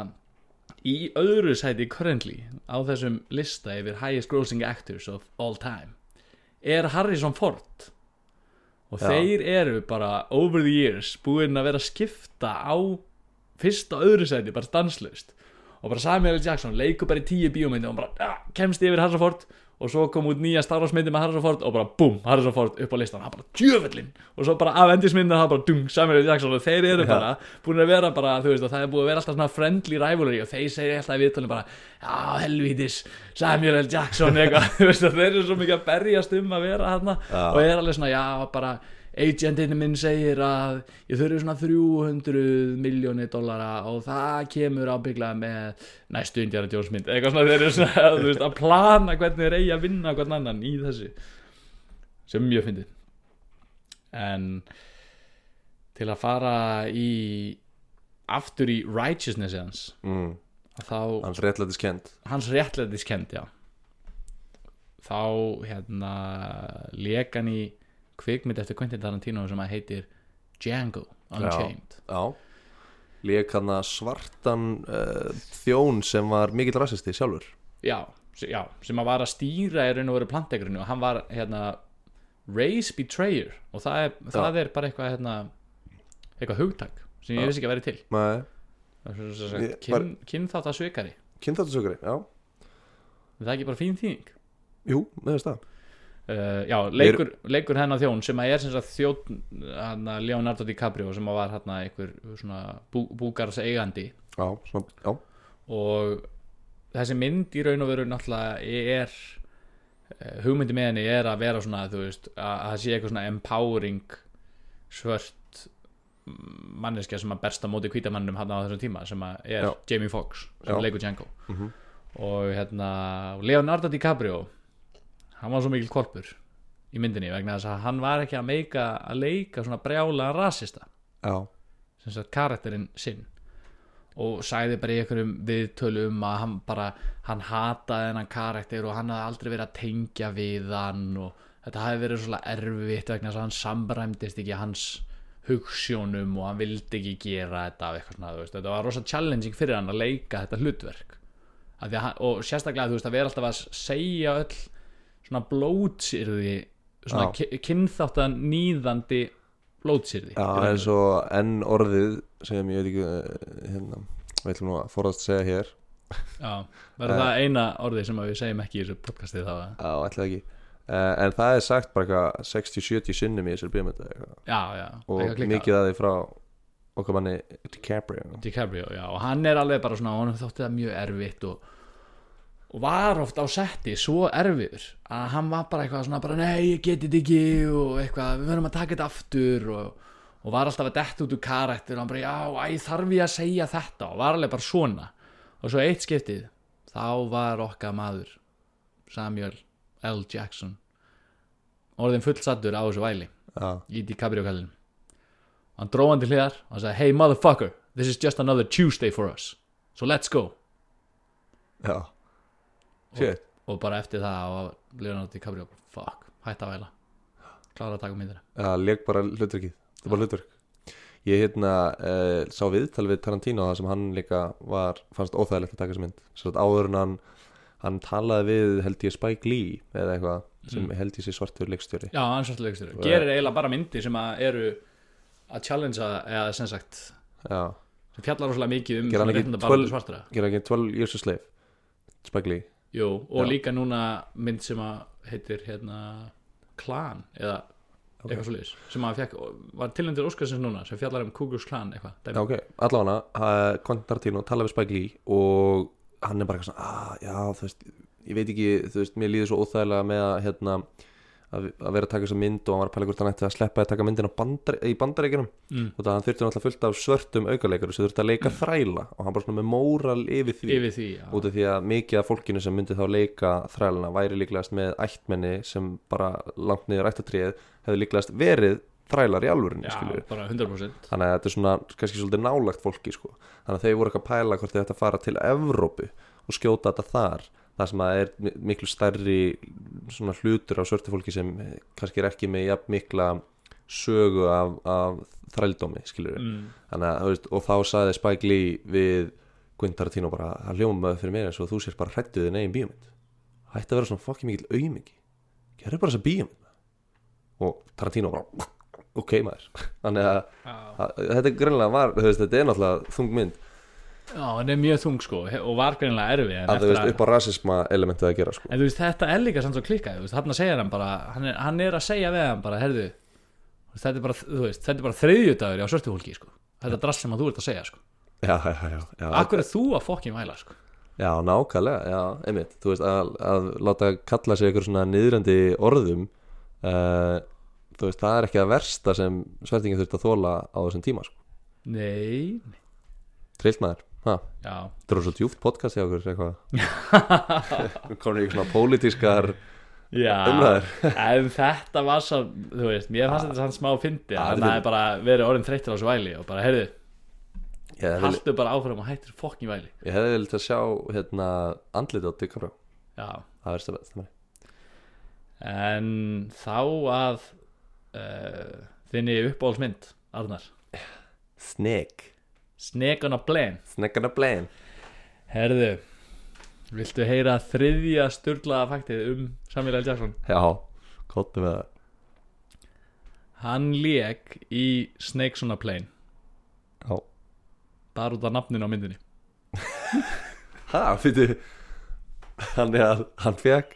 í öðru sæti currently á þessum lista yfir highest grossing actors of all time er Harrison Ford. Og Já. þeir eru bara over the years búin að vera að skipta á fyrsta öðru sæti bara stanslaust og bara Samuel. Jackson leikur bara í tíu bíómyndi og bara ah, kemst yfir Harrison Ford. Og svo kom út nýja Star Wars myndi með Harrison Ford og bara búm, Harrison Ford upp á listan hann bara djöfellin og svo bara Avengers myndin hann bara dung, Samuel. Jackson. Og þeir eru bara búin að vera bara, þú veist, og það er búin að vera alltaf svona friendly rivalry og þeir segja alltaf í viðtölum bara já, helvítis, Samuel L. Jackson eitthvað, þú veist, þeir eru svo mikið að berjast um að vera hann og er alveg svona, já, bara agentinn minn segir að ég þurfi svona 300 miljónir dollara og það kemur ábygglega með næstu Indiana Jones mynd. Eitthvað svona þeir eru svona veist, að plana hvernig þeir eigi að vinna hvern annan í þessu sem mjög fyndið. En til að fara í aftur í righteousness hans mm. þá hans réttlætis kent hans réttlætiskend já. Þá hérna lék hann í kvikmynd eftir Quentin Tarantino sem að heitir Django Unchained. Já lék hann að svartan uh, þjón sem var mikill rassisti sjálfur. Já, já, sem að var að stýra í raun og veru plantegrinu og hann var hérna race betrayer og það er, það er bara eitthvað hérna, eitthvað hugtak sem ég Já. vissi ekki að vera til. Nei, Það er svo- svo- svo- Ég- kyn, kynþátt að kynþáttasökari, já það er ekki bara fín þýðing. Jú, með þess það uh, já, leikur, leikur hennar þjón sem að er sem sagt þjón hana, Leonardo DiCaprio sem að var hérna einhver svona bú, búgars eigandi já, svona, já, og þessi mynd í raun og veru náttúrulega er uh, hugmyndi með henni er að vera svona þú veist, að að það sé eitthvað svona empowering svört manneskja sem að bersta móti hvítamannum hann á þessum tíma sem að er Já. Jamie Foxx sem Já. leikur Django Mhm. og hérna Leonardo DiCaprio hann var svo mikil korpur í myndinni vegna þess að hann var ekki að meika að leika svona brjála rasista. Já, sem sagt karakterinn sinn. Og sagði bara í einhverjum viðtölum að hann bara hann hataði þennan karakter og hann hafði aldrei verið að tengja við hann og þetta hafi verið svona erfitt vegna þess að hann samræmdist ekki hans hugsjónum og hann vildi ekki gera þetta og eitthvað svona, þú veist, þetta var rosa challenging fyrir hann að leika þetta hlutverk. Af hann, og sérstaklega þú veist að vera alltaf að segja öll svona blótsýrði svona kynþáttan nýðandi blótsýrði Já eins og enn orðið sem ég veit ekki eh, hérna, við ætlum nú að forðast segja hér. Já, verður það eina orðið sem við segjum ekki í þessu podcasti þá Já, ætlaði ekki. Uh, En það er sagt bara eitthvað 60-70 sinnum í þessar já, og mikið að því frá okkar manni DiCaprio. DiCaprio, já, og hann er alveg bara svona honum þótti það mjög erfitt og, og var oft á setti svo erfiður að hann var bara eitthvað svona bara nei, ég geti þetta ekki og eitthvað, við verðum að taka þetta aftur og, og var alltaf að detta út úr karakter og hann bara, já, æ, þarf ég að segja þetta? Og var alveg bara svona. Og svo eitt skiptið, þá var okkar maður Samuel L. Jackson orðin fullsattur á þessu væli Já, í DiCaprio kallinu hann dróð hann til hliðar og hann sagði hey motherfucker, this is just another Tuesday for us so let's go. Já. Shit, og bara eftir það og Leonardo DiCaprio fuck, hætti að væla. Klára að taka myndina já, leik bara hlutverkið. Það var hlutverk. Ég hérna uh, sá við Tarantino það sem hann líka var, fannst óþægilegt að taka þessu mynd. Svo að áður en hann hann talaði við held ég Spike Lee eða eitthvað sem held ég sé svartur leikstjóri. Já, hann svartu leikstur, gerir eiginlega bara myndir sem að eru að challengea eða sem sagt, Já, sem fjallar rosalega mikið um Gerir hann svona ekki réttindabaráttu 12 svartra gera ekki 12 years a slave Spike Lee Jú, og Já. líka núna mynd sem að heitir hérna Klan eða eitthvað svo sem að fekk, var tilnæmdur Óskarsins núna sem fjallar um Kugurs Klan eitthvað ok, allavega Quentin Tarantino talaði við Spike Lee og hann er bara eitthvað svona ah, já, þú veist, ég veit ekki, þú veist, mér líður svo óþægilega með að, hérna að, að vera að taka þessa mynd og hann var að pæla hvort hann ætti að sleppa að taka myndina á bandar, í bandaríkjunum Mm. og það hann þurfti náttúrulega fullt af svörtum aukaleikaru sem þurfti að leika þræla og hann bara svona með móral yfir því yfir því já. út af því að mikið af fólkinu sem myndi þá leika þrælana væri líklegast með ættmenni sem bara langt niður ættatriðið hefði líklegast verið þrælar í bara 100% þannig að þetta er svona kannski svolítið nálagt fólki sko. þannig að þeir voru eitthvað að pæla hvort þeir ætti að fara til Evrópu og skjóta þetta þar það sem að er mi- miklu stærri svona hlutur á svörtu fólki sem kannski er ekki með jafn mikla sögu af, af þrældómi mm. að, og þá saði Spike Lee við Quentin Tarantino bara að hljómaði fyrir mér eins og þú sér bara hrættuð þinn eigin bíómynd. Hætti að vera svona fokki mikill aumingi. Gerðu bara þessa bíómynd og Tarantino bara ok maður. Þannig að, að þetta er greinlega var þetta er náttúrulega þung mynd já, hann er mjög þung sko og var greinilega erfið að þú veist upp á rasisma elementið að gera sko. en þú veist þetta er líka samt svo klikkað hann hann hann er, að segja við hann bara herðu þetta er bara, bara þriðjudagur á svörtu fólki sko. Þetta er drass sem að þú ert að segja sko. Já, já, já, já, akkur er þú að fokkin væla sko? Já, nákvæmlega já, einmitt, þú veist, að, að láta kalla sig ykkur svona niðrandi orðum uh, þú veist, það er ekki að versta sem svertingin þurft að þóla á þessum tíma sko. nei, trillt maður, Það er svo djúft podcast hjá okkur Við komum í svona pólitískar Umræður. en þetta var svo, þú veist, mér fannst þetta sann smá fyndi Ja, að þetta það er bara verið orðin þreyttur á þessu væli og bara, heyrðu, hefði, haltu bara áfram og hættir fokkin væli. Ég hefði viljað að sjá hérna, andlit á Já, Það verðst að það en þá að uh, þinni uppáhaldsmynd, Arnar? Snake Snake on a plane Snake on a plane Herðu, viltu heyra þriðja sturlaða faktið um Samuel L. Jackson? Já, kóttu með það. Hann lék í Snakes on a plane. Já. Bara út af nafninu á myndinni. Ha, fyrir Hann er hann fekk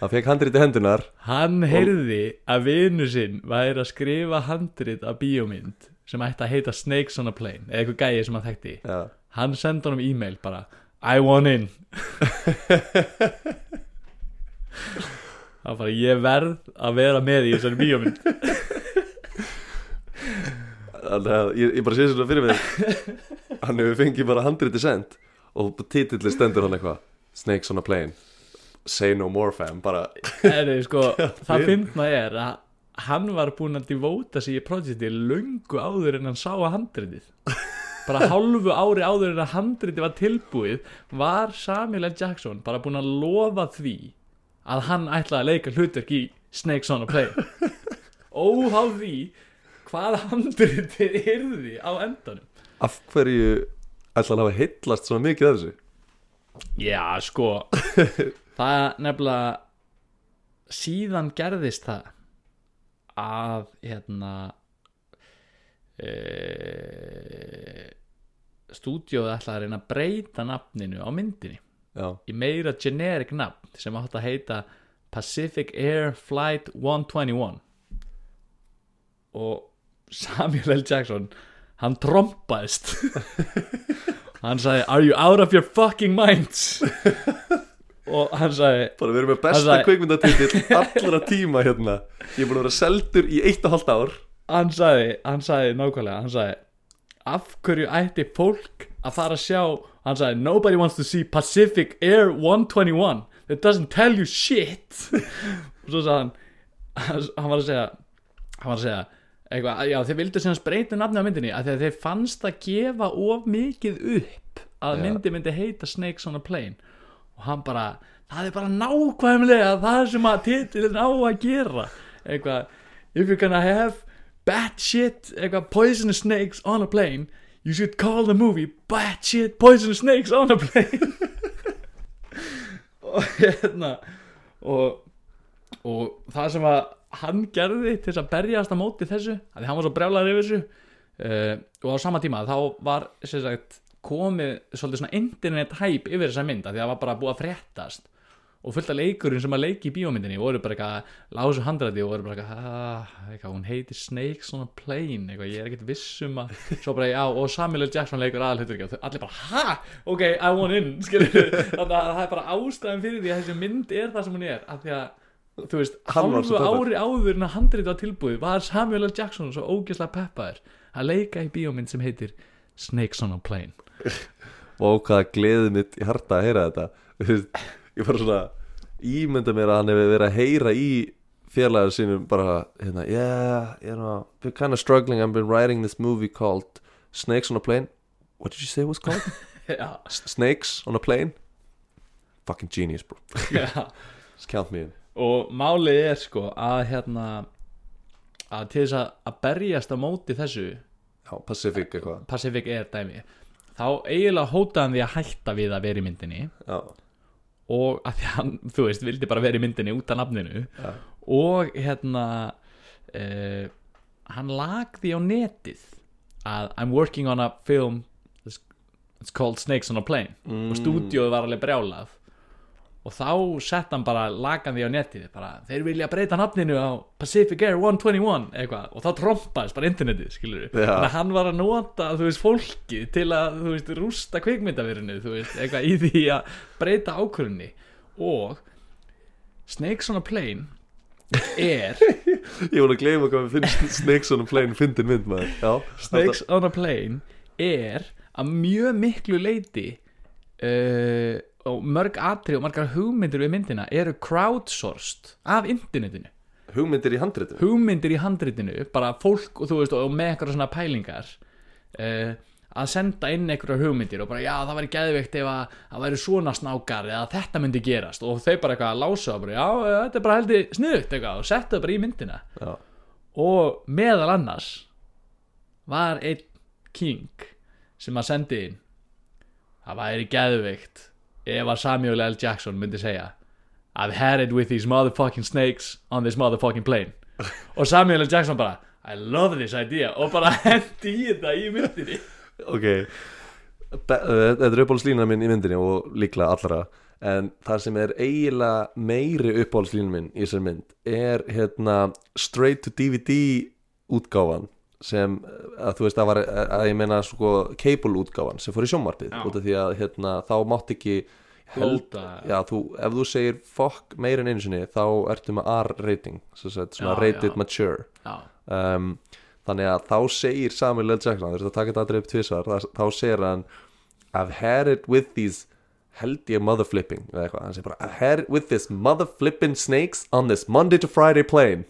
Hann fekk handrið í hendunar Hann heyrði að vinu sinn væri að skrifa handrit af bíómynd sem ætti að heita Snakes on a Plane eða eitthvað gæði sem hann þekkti Já, hann sendi honum e-mail bara I want in. Var bara ég verð að vera með í þessari bíómynd. Þannig að ég, ég bara sé svona fyrir mig Hann hefur fengið bara handriti send Og titilli stendur hann eitthvað Snakes on a plane. Say no more fam Bara. Eri, sko, það við- finna er að hann var búinn að divóta sig í projekti löngu áður en hann sá að handritið. Bara hálfu ári áður en að handritið var tilbúið var Samuel L. Jackson bara búinn að lofa því að hann ætlaði að leika hlutverk í Snakes on a Plane. Óháð því hvað handritið yrði á endanum. Af hverju ætla hann að hafa heitlast svona mikið af þessu? Já, sko. Það nefnilega síðan gerðist það að hérna e, stúdíóið ætlaði að reyna að breyta nafninu á myndinni. Já, í meira generic nafn sem átt að heita Pacific Air Flight 121 og Samuel L. Jackson hann trompaðist. Hann sagði Are you out of your fucking minds og hann sagði bara við erum með besta kveikmyndatitil allra tíma hérna. Ég er búin að vera seldur í eitt og halvt ár. Hann sagði, hann sagði nákvæmlega hann sagði af hverju ætti fólk að fara að sjá hann sagði nobody wants to see Pacific Air 121 that doesn't tell you shit. Og svo sagði hann hann var að segja hann var að segja eitthvað, já þeir vildu sem breyta nafni á myndinni að þeir fannst að gefa of mikið upp að myndi myndi heita Snakes on a Plane og hann bara, það er bara nákvæmlega það sem að titilin á að gera. Eitthvað, if you're gonna have bad shit, eitthvað poisonous snakes on a plane you should call the movie bad shit poisonous snakes on a plane. Og hérna og, og það sem að hann gerði til þess að berjast á móti þessu, að því hann var svo brjálæður yfir þessu uh, og á sama tíma þá var sem sagt komið svolítið svona internet hæp yfir þessa mynd af því að það var bara búið að fréttast. Og fullt af leikurinn sem að leiki í bíómyndinni voru bara eitthvað, lásu handræði og voru bara eitthvað, ah, eitthvað hún heitir Snakes on a Plane, eitthvað, ég er ekkert viss um að svo bara, já, og Samuel L. Jackson leikur aðalhutur og allir bara, ha, ok, I want in þannig að það er bara ástæðan fyrir því að þessi mynd er það sem hún er af því að, þú veist, hálfu ári áður en að handrið var tilbúið var Samuel L. Jackson svo ógeðslega peppaður að leika í bíómynd sem heitir Snakes on a Plane og hvaða gleðið mitt í harta að heyra þetta. Ég bara svona ímynda mér að hann hefur verið að heyra í félagar sínum bara hérna, yeah, you know, we're kind of struggling. I've been writing this movie called Snakes on a Plane. What did you say it was called? S- Snakes on a Plane? Fucking genius bro. Já. Just count me in. Og málið er sko að hérna að til þess að, berjast á móti þessu já, Pacific eitthvað. Pacific Air dæmi þá eiginlega hótaði hann því að hætta við að vera í myndinni. Já, og að því hann, þú veist, vildi bara vera í myndinni út af nafninu. Já, og hérna uh, hann lagði á netið að I'm working on a film it's, called Snakes on a Plane. Mm. og stúdíóið var alveg brjálað og þá sett hann bara lagan því á netið bara, þeir vilja breyta nafninu á Pacific Air 121 eitthvað. Og þá trompaðist bara internetið skilur Já. þannig að hann var að nota þú veist fólki til að þú veist rústa kvikmyndavirinu þú veist eitthvað í því að breyta ákvörunni og Snakes on a Plane er ég voru að gleyma hvað við finnst Snakes on a Plane fyndin mynd maður. Já, Snakes on a Plane er að mjög miklu leiti uh, og mörg atri og margar hugmyndir við myndina eru crowdsourced af internetinu. Hugmyndir í handritum hugmyndir í handritinu bara fólk og þú veist og með eitthvað svona pælingar uh, að senda inn einhverjar hugmyndir og bara já það væri geðveikt ef að það væri svona snákar eða þetta myndi gerast. Og þau bara eitthvað að lása og bara já eh, þetta er bara heldur sniðugt eitthvað og settu það bara í myndina. Já, og meðal annars var einn king sem að sendi inn. Það væri geðveikt ef að Samuel L. Jackson myndi segja I've had it with these motherfucking snakes on this motherfucking plane. Og Samuel L. Jackson bara I love this idea. Og bara hendi í þetta í myndinni. Ok. Þetta er uppáhaldslína minn í myndinni og líklega allra. En það sem er eiginlega meiri uppáhaldslína minn í þessari mynd er hérna straight to DVD útgáfan sem að þú veist að var að ég meina sko cable útgáfan sem fór í sjónvarpið Já. út af því að hérna þá mátt ekki held, já, þú, ef þú segir fuck meir en einu sinni þá ertu með R rating sem sagt, svona Já, rated já. mature um, þannig að þá segir Samuel L. Jackson þú veist að taka þetta aðrið upp tvisvar þá- segir hann I've had it with these held ég mother flipping eða eitthvað, hann segir bara I've had it with this mother flipping snakes on this Monday to Friday plane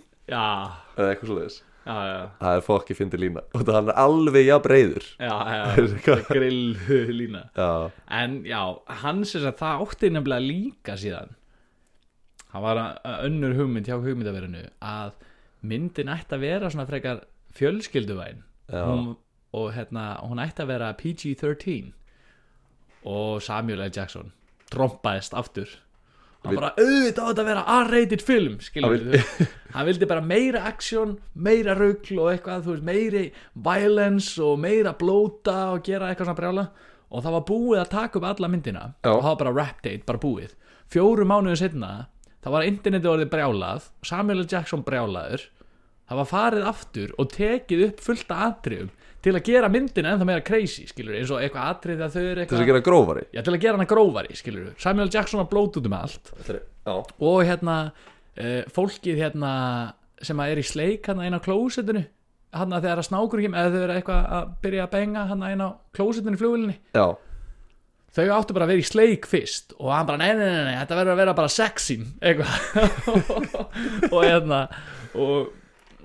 eða eitthvað já það er fokki fyndi lína. Og það er alveg jafn reyður Já, já, grill lína. Já, En já, hann sem sagt það átti nefnilega líka síðan. Hann var að- önnur hugmynd hjá hugmyndaverinu að myndin ætti að vera svona frekar fjölskylduvæn. Hún, og hérna, hún ætti að vera PG-13 og Samuel L. Jackson trompaðist aftur hann bara auðvitað á þetta að vera R-rated film skilur Hann vildi bara meira action meira rugl og eitthvað þú veist, meiri violence og meira blóta og gera eitthvað svona brjála. Og það var búið að taka upp alla myndina Já. og það var bara rap date, bara búið. Fjóru mánuðu setna það var internetið orðið brjálað Samuel L. Jackson brjálaður. Það var farið aftur og tekið upp fullt af atriðum til að gera myndina ennþá meira crazy skilur eins og eitthvað atrið að þau eru til eitthvað að gera grófari. Já, til að gera hana grófari skilur Samuel. Jackson var blót út um allt já, og hérna uh, fólkið hérna sem er í sleik hann inn á klósettinu hann að þegar að snákur ekki eða þau eru eitthvað að byrja að benga hann inn á klósettinu í já, þau áttu bara að vera í sleik fyrst og hann bara nei, nei, nei, nei þetta verður að vera bara sexin eitthvað. Og hérna og,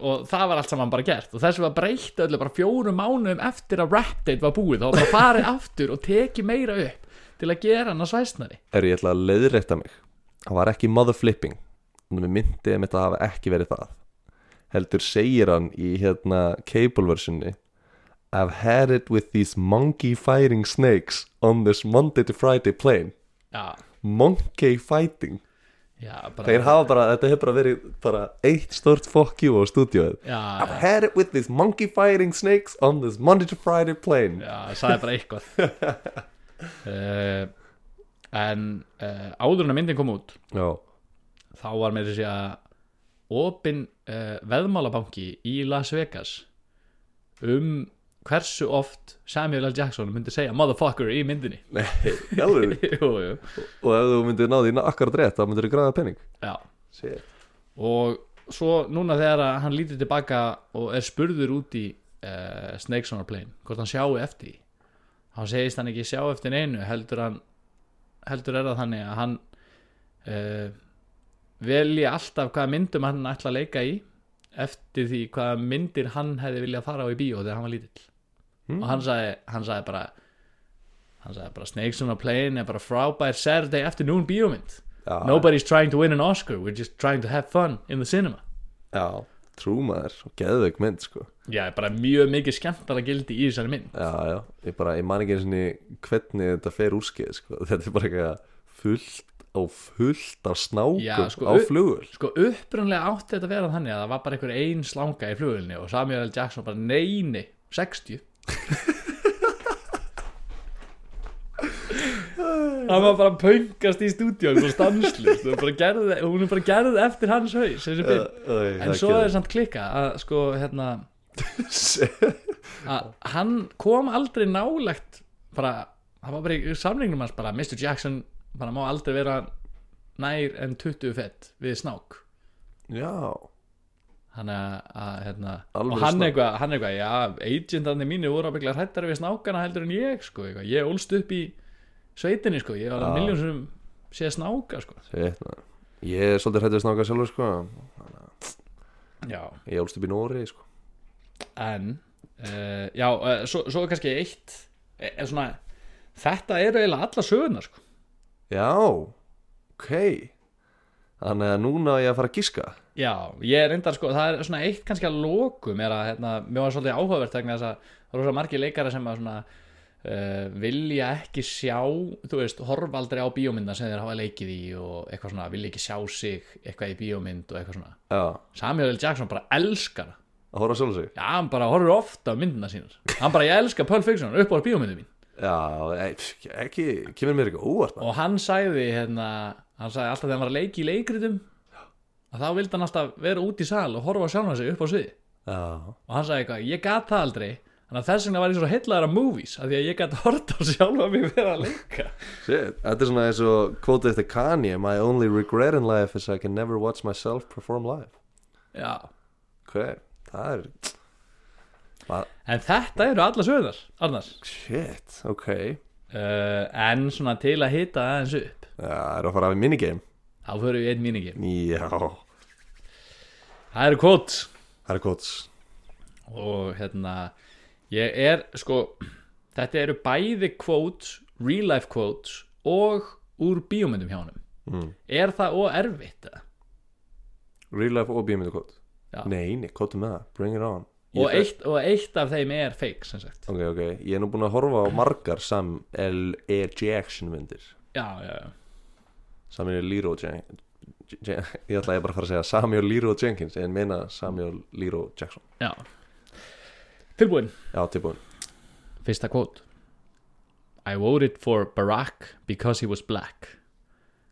og það var allt saman bara gert. Og þessu var breytt öllu bara fjórum mánuðum eftir að rap date var búið þá var bara farið aftur og tekið meira upp til að gera hann að svæsnari. Er ég ætla að leiðrétta mig. Það var ekki mother flipping. Að myndi að þetta hafa ekki verið það. Heldur segir hann í hérna cable versionni I've had it with these monkey fighting snakes on this Monday to Friday plane. Já, monkey fighting já, þeir hafa bara, þetta hefur bara verið bara eitt stort fuck you á stúdíóið. Já, I've had it with these monkey fighting snakes on this Monday to Friday plane. Já, það sagði bara eitthvað. Uh, En uh, áður en að myndin kom út já, þá var með þessi að opin uh, veðmálabanki í Las Vegas um hversu oft Samuel L. Jackson myndi segja motherfucker í myndinni nei, alveg jú, jú. og ef þú myndir náði í akkurat rétt þá myndir þú græða penning Já. Shit. og svo núna þegar hann lítur tilbaka og er spurður út í uh, Snakes on a Plane hvort hann sjáu eftir hann segist hann ekki sjá eftir neinu heldur hann heldur er það þannig að hann uh, velji alltaf hvaða myndum hann ætla að leika í eftir því hvaða myndir hann hefði viljað fara á í bíó þegar hann var lítill og hann sagði, hann sagði bara hann sagði bara Snakes on a Plane er bara frábær Saturday afternoon bíómynd. Já, Nobody's trying to win an Oscar We're just trying to have fun in the cinema. Já, trúmaður og geðveik mynd sko. Já, bara mjög mikið skemmtara gildi í þessari mynd. Já, já, ég bara, ég man ekki eins og hvernig þetta fer úrskeið sko. þetta er bara eitthvað fullt á fullt af snákum Já, sko, á flugul Sko upprunlega átti þetta að vera þannig að það var bara einhver ein slanga í flugulni og Samuel L. Jackson bara neini 60 hann var bara að pöngast í stúdíón og stanslust hún er bara gerð, hún er bara gerð eftir hans haus þessi mynd en svo er samt klikka að sko hérna að hann kom aldrei nálegt bara, það var bara í samningnum hans bara Mr. Jackson bara má aldrei vera nær en 20 fett við snák já, þannig að, hérna, og hann eitthvað, hann eitthvað já, agentandi mínu voru að byggla hrættari við snákana heldur en ég, sko, eitthvað. ég ólst upp í sveitinni, sko, ég var að miljón sem sé snáka, sko. Man. ég er svolítið hrættið snáka sjálfur sko ég ólst upp í Nóri sko. En uh, já, uh, svo, svo er kannski eitt er, er svona, þetta eru eiginlega alla sögurnar, sko. Já, ok þannig að núna á ég að fara að giska. Já, ég er reyndar sko, það er svona eitt kannski að lokum er að, hérna, mér var svolítið áhugavert vegna þess að það eru svo margir leikara sem að svona uh, vilja ekki sjá, þú veist, horfa aldrei á bíómynda sem þeir hafa leikið í og eitthvað svona, vilja ekki sjá sig eitthvað í bíómynd og eitthvað svona. Já, Samuel L. Jackson bara elskar að horfa sjálfur sig? Já, hann bara horfir ofta á myndina sínar. Hann bara, ég elska Pulp Fiction, upp á bíómyndu mín. Já, pff, ekki, kemur mér ekki óvart og hann sagði hérna, hann sagði alltaf þegar hann var að leiki í leikritum að þá vildi hann alltaf vera út í sal og horfa á sjálfan sig upp á sviði já, og hann sagði eitthvað, ég gat það aldrei. Þannig að þess vegna var ég svo heitlaður af movies af því að ég gat hort á sjálfa mig vera að leika. Shit þetta er svona eins og kvótið eftir Kanye my only regret in life is I can never watch myself perform live. Já, ok, það er Hvað? En þetta eru alla sögðar, Arnar. Shit, ok. Uh, En svona til að hita aðeins upp það er að fara af í minigame Þá förum við einn míningim Já, Það eru quotes það er gott Og hérna Ég er sko Þetta eru bæði quotes Real life quotes Og úr bíómyndum hjá honum mm. Er það og erfitt? eða? Real life og bíómyndu kód Já. Nei, nei, kóttu með það, bring it on Og eitt, og eitt af þeim er fake sem sagt Ok, ok, ég er nú búin að horfa á margar Sam L. E. Jackson myndir Já, já, já Samuel Lero Jenkins Ég ætla ég bara að fara að segja Samuel Lero Jenkins En meina Samuel Lero Jackson. Já. Tilbúin. Já, tilbúin. Fyrsta quote. I voted for Barack because he was black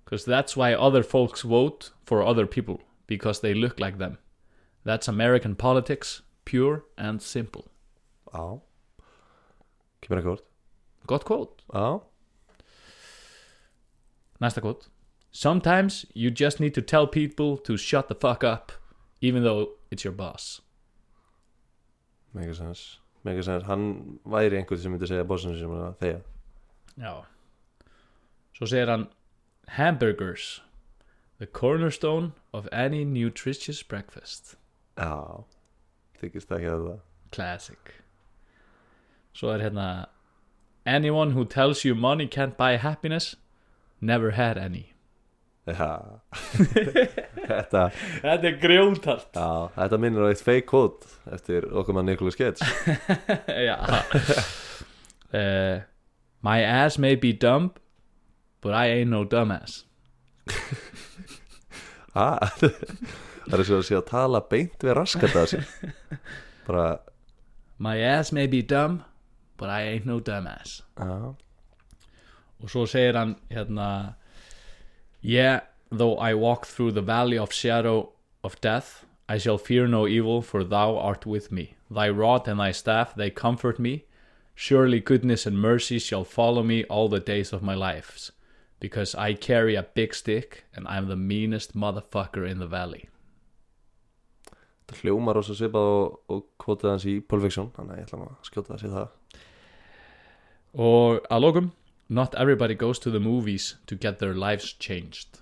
Because that's why other folks vote for other people Because they look like them. That's American politics Pure and simple. Já Kemur ekki vort Gott quote. Já Næsta quote Sometimes you just need to tell people to shut the fuck up Even though it's your boss. Mega sens Mega sens Hann væri einhvern sem myndi segja bossinu sem að þegja. Já. Svo segir hann Hamburgers The cornerstone of any nutritious breakfast. Já. Þykist ekki að það. Classic. Svo er hérna Anyone who tells you money can't buy happiness Never had any. Já Þetta Þetta er grjótart Já, þetta minnir á eitt fake quote eftir okkur mann Gates Já. Uh, My ass may be dumb But I ain't no dumbass. Ah, Það er svo að sé að tala beint við raskat að sér bara My ass may be dumb But I ain't no dumbass. Já, og svo segir hann hérna Yeah, though I walk through the valley of shadow of death I shall fear no evil for thou art with me. Thy rod and thy staff they comfort me. Surely goodness and mercy shall follow me all the days of my life Because I carry a big stick and I'm the meanest motherfucker in the valley. Þetta hljómar og svo svipað og, og kvotið hans í Pulp Fiction þannig að ég ætla að skjóta það sér það. Og að lokum Not everybody goes to the movies to get their lives changed.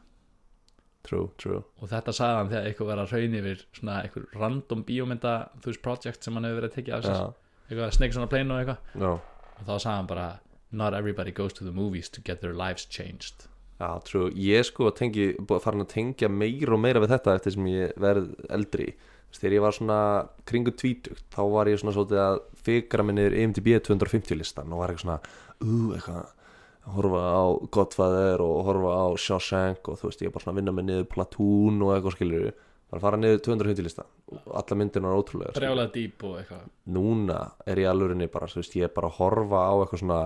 True, true. Og þetta sagði hann þegar eitthvað var að raun yfir svona eitthvað random bíómynda þú veist project sem hann hefur verið að tekja af sér. Já, eitthvað Snakes on a Plane og eitthvað. Já, og þá sagði hann bara not everybody goes to the movies to get their lives changed. Já, true. Ég sko tengi, búið að fara að tengja meira og meira við þetta eftir sem ég verð eldri. Veist, Þegar ég var svona kringu tvítugt þá var ég svona svolítið að fikra minnir IMDb 250 listan og var eitthvað svona ú, eitthvað að horfa á Godfather og horfa á Shawshank og þú veist, ég er bara svona að vinna mig niður Platoon og eitthvað skilur bara fara niður 250 listan og alla myndina er ótrúlega brjálað dýp og eitthvað. Núna er ég alvörinni bara, þú veist, ég er bara að horfa á eitthvað svona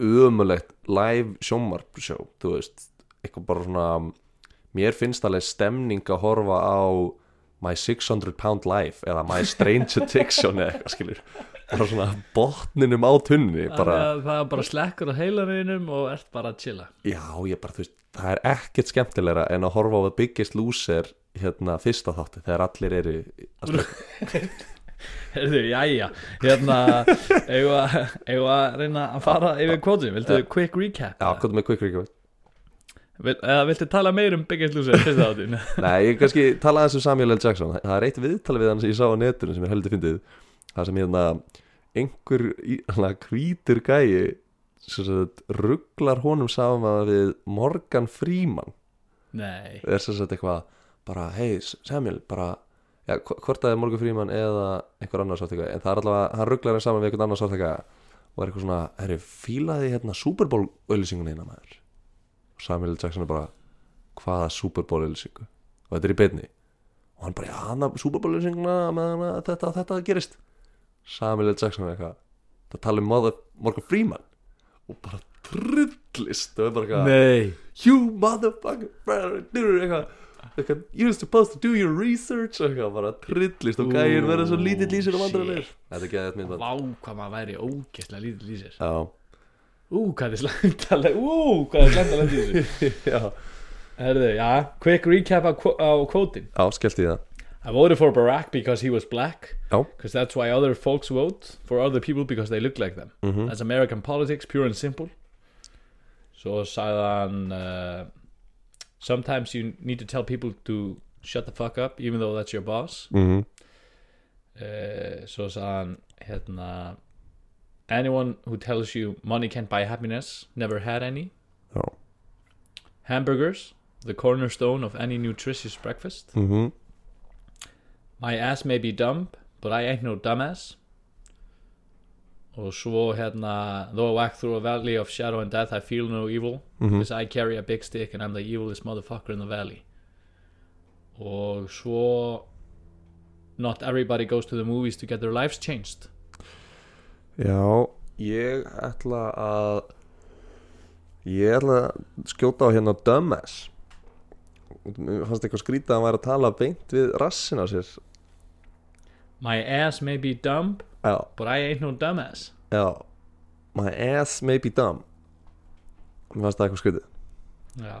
ömulegt live sjómarpsjó þú veist, eitthvað bara svona mér finnst alveg stemning að horfa á My 600 Pound Life eða My Strange Addiction eða eitthvað skilur bara svona botninum á tunni bara, að það er bara slekkur á heilarinum og ert bara að chilla já, ég bara, þú veist það er ekkert skemmtilegra en að horfa á The Biggest Loser hérna fyrsta þátti þegar allir eru að Heyrðu, jæja, hérna eigum að- að reyna að fara yfir kvóti, viltu quick recap? já, hvað með quick recap Vil, eða viltu tala meir um Biggest Loser fyrsta áttin? Nei, ég kannski tala aðeins um Samuel L. Jackson Það er eitt viðtali við hann sem ég sá á netinu sem er heldur fyndið Það sem hérna einhver hvítur gæi rugglar honum saman við Morgan Freeman. Nei, er sem sagt eitthvað bara, hei Samuel, bara hv- hvort er Morgan Freeman eða einhver annar sátt eitthvað, en það er allavega, hann rugglar hann saman við einhvern annar sátt eitthvað. Og er eitthvað svona, herri, fílaði hérna Super Bowl auðlýsingun eina maður? Og Samuel. Jackson er bara hvaða Super Bowl auðlýsingu og þetta er í beinni. Og hann bara, já, hann að Super Bowl auðlýsinguna meðan að þetta, þetta gerist Samuel L. Jackson er eitthvað það tala um mother, Morgan Freeman. Og bara trillist og er bara eitthvað nei. You motherfucker brother, dude, eitthvað, eitthvað, you're supposed to do your research og eitthvað, bara trillist og gæir verða svo lítill í sér og vandrar shit. þetta er geðið mynd Vá, hvað maður væri ógeðslega lítill í sér. Já, Ú, hvað er slæmtalega Ú, hvað er slæmtalega í þessu já, Herðu, já, quick recap á, á kvótin já, skellt í það I voted for Barack because he was black. Já, because that's why other folks vote for other people because they look like them. Mhm. that's American politics, pure and simple. So, hann uh, sometimes you need to tell people to shut the fuck up even though that's your boss. Mhm uh, svo sagði hann hérna anyone who tells you money can't buy happiness never had any. Já, hamburgers the cornerstone of any nutritious breakfast. Mhm My ass may be dumb, but I ain't no dumbass. Og svo hérna Though I walk through a valley of shadow and death I feel no evil Mhm. Because I carry a big stick and I'm the evilest motherfucker in the valley. Og svo Not everybody goes to the movies to get their lives changed. Já, ég ætla að Ég ætla að skjóta á hérna Dumbass. Mér fannst eitthvað skrítið að hann væri að tala beint við rassin á sér My ass may be dumb, Já, but I ain't no dumbass. Já. My ass may be dumb. Mér fannst það eitthvað skrítið. Já.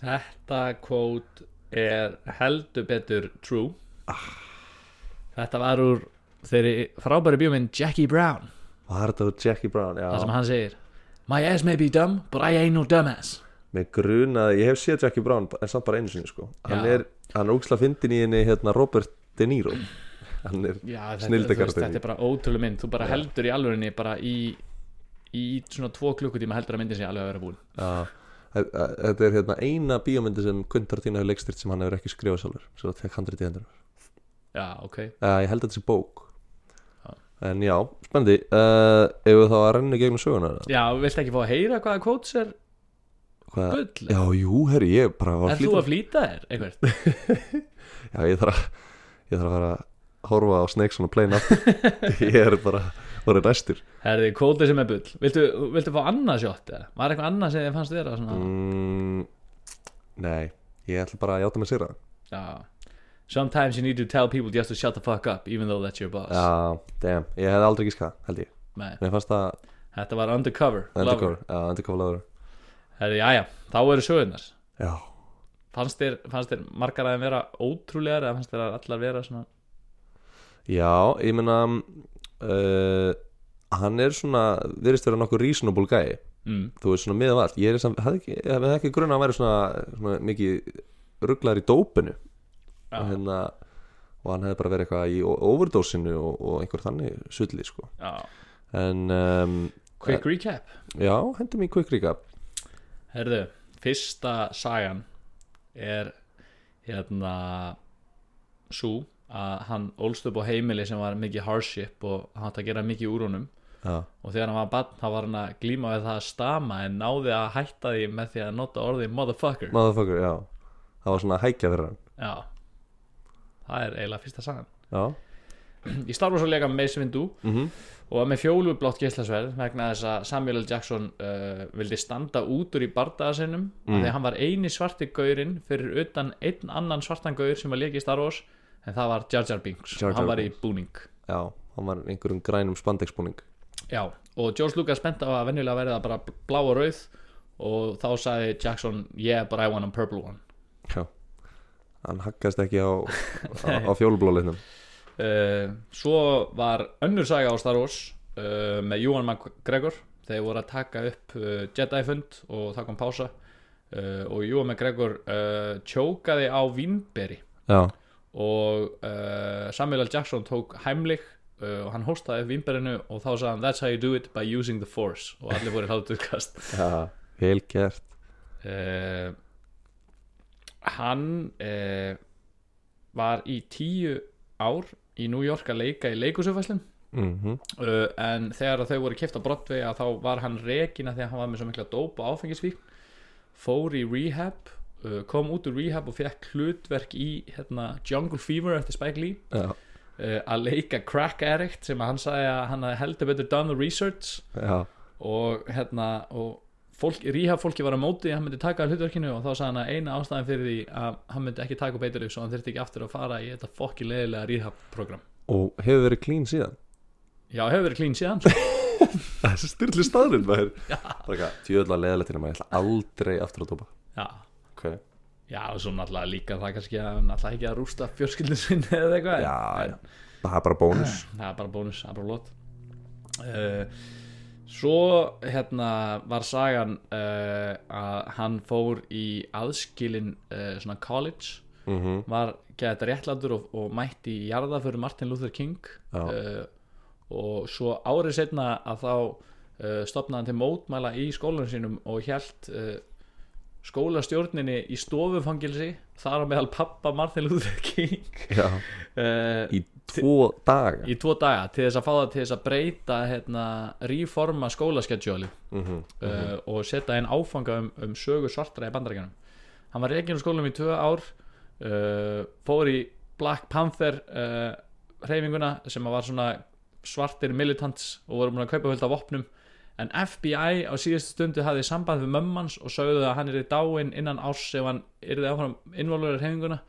Þetta quote er heldur betur true. Þetta var úr þeirri frábæri bjóminn Jackie Brown. Var þetta úr Jackie Brown? Já, Það sem hann segir My ass may be dumb, but I ain't no dumbass. Með grunaði, ég hef séð Jackie Brown en samt bara einu sinni sko. Hann Já. er, hann er úksla fyndin í henni hérna Robert De Niro. Hann er, Já, þetta, er bara ótrúlega mynd. Þú bara heldur í alvörinni bara í í svona tvo klukkutíma heldur að myndin sé alveg að vera búin. Þe- Þetta er hérna eina bíómyndi sem Tarantino hefur leikstýrt sem hann hefur ekki skrifað sjálfur Svo það fekk handrið í hendur. Já, ok. Uh, Ég held að þetta sé bók. Já. En já, spennandi. Uh, Ef við þá að renna gegnum söguna? Já, viltu ekki fá að heyra hvaða quotes er? Bull? Já, jú, herri, ég bara var Er þú að flýta þér, einhvert? Já, ég þarf að Ég þarf að fara að horfa á Snakes on a Plane Ég er bara voru næstur Herði, kvótið sem er bull. Viltu, viltu fá annað sjótt eða? Var eitthvað annað sem þið fannst vera svona mm, Nei, ég ætla bara að játa mig sér það Já. Sometimes you need to tell people just to shut the fuck up Even though that's your boss. Já, damn, ég hef aldrei gíska, held ég. Nei, Mér fannst það Þetta var undercover, Undercover, já, Undercover Lover Herði, jæja, þá eru sögurnar. Já, Fannst þér, fannst þér margar að þeim vera ótrúlegar eða fannst þér að allar vera svona? Já, ég meina uh, Hann er svona Virðist vera nokkuð reasonable guy. Mm, Þú veist svona miðan allt. Ég hafði ekki, ekki grunna að væri svona, svona mikið rugglar í dópinu. Já, og, hérna, og hann hefði bara verið eitthvað í overdósinu og, og einhver þannig sulli sko. já. En um, Quick recap. já, hendur mér quick recap Herðu, fyrsta sagan er hérna svo að hann ólst upp á heimili sem var mikið hardship og hann átti að gera mikið úr honum. Já, og þegar hann var barn þá var hann að glíma við það að stama en náði að hætta því með því að nota orðið motherfucker. Motherfucker, já. Það var svona hækja fyrir hann. Já. Það er eiginlega fyrsta sagan. Já, í Star Wars að leika með Mace Windu mhm. og var með fjólublátt geislasverð vegna þess að Samuel L. Jackson uh, vildi standa út úr í bardaðasinnum mm. að hann var eini svarti gaurinn fyrir utan einn annan svartan gaur sem var leikið í Star Wars en það var Jar Jar Binks. Jar og hann Jar var í búning. Já, hann var einhverjum grænum spandexbúning. Já, og George Lucas bent á að venjulega verða bara blá og rauð og þá sagði Jackson yeah but I want a purple one. Já. Hann haggast ekki á, á, á fjólublóleitnum uh, Svo var önnur saga á Star Wars uh, með Ewan McGregor. Þeir voru að taka upp uh, Jedi fund og það kom pása. Og Ewan McGregor tjókaði á vínberi Já, og Samuel L. Jackson tók heimlik uh, og hann hóstaði vínberinu og þá sagði hann that's how you do it by using the force. Og allir voru hláturkast. Já, vel gert. Hann var í tíu ár í New York að leika í leikusufæslum mm uh, en þegar þau voru kipt á Broadway að þá var hann því að hann var með svo mikla dóp og áfengisvík fór í rehab uh, kom út úr rehab og fekk hlutverk í hérna, Jungle Fever eftir Spike Lee Já, uh, að leika crack addict sem hann sagði að hann heldur betur done the research já, og hérna og rehab fólki var á móti hann myndi taka hlutverkinu og þá sagði hann að eina ástæðan fyrir því að hann myndi ekki taka upp svo hann þurfti ekki aftur að fara í þetta fokki leðilega rehab program og hefur verið clean síðan? Já, hefur verið clean síðan sko. Þessi styrli staðurinn maður. Tjöðla leðilegt hérna maður. Ætla aldrei aftur að tópa já, Ok, Já, og svo náttúrulega líka það kannski að náttúrulega ekki að rústa fjölskyldu sinni eða eitthvað. Já, en, það er bara bónus Svo hérna var sagan uh, að hann fór í aðskilin uh, svona college mm var gett réttlætur og, og mætti í jarða fyrir Martin Luther King uh, og svo árið setna að þá stopnaði hann til mótmæla í skólanum sínum og hjælt skólastjórninni í stofufangilsi þar á meðal pappa Martin Luther King. Í tvo daga. Í tvo daga til þess að fá það til þess að breyta hérna, reforma skólasketsjóli mm uh, og setja inn áfanga um, um sögu svartra í bandarækjanum hann var reygin úr skólanum í tvö ár uh, fór í Black Panther uh, hreyfinguna sem var svona svartir militants og voru múin að kaupa fullt af vopnum. En FBI á síðustu stundu hafði samband við mömmans og sögðu að hann er í dáin innan árs ef hann yrði áfram involverið hreyfinguna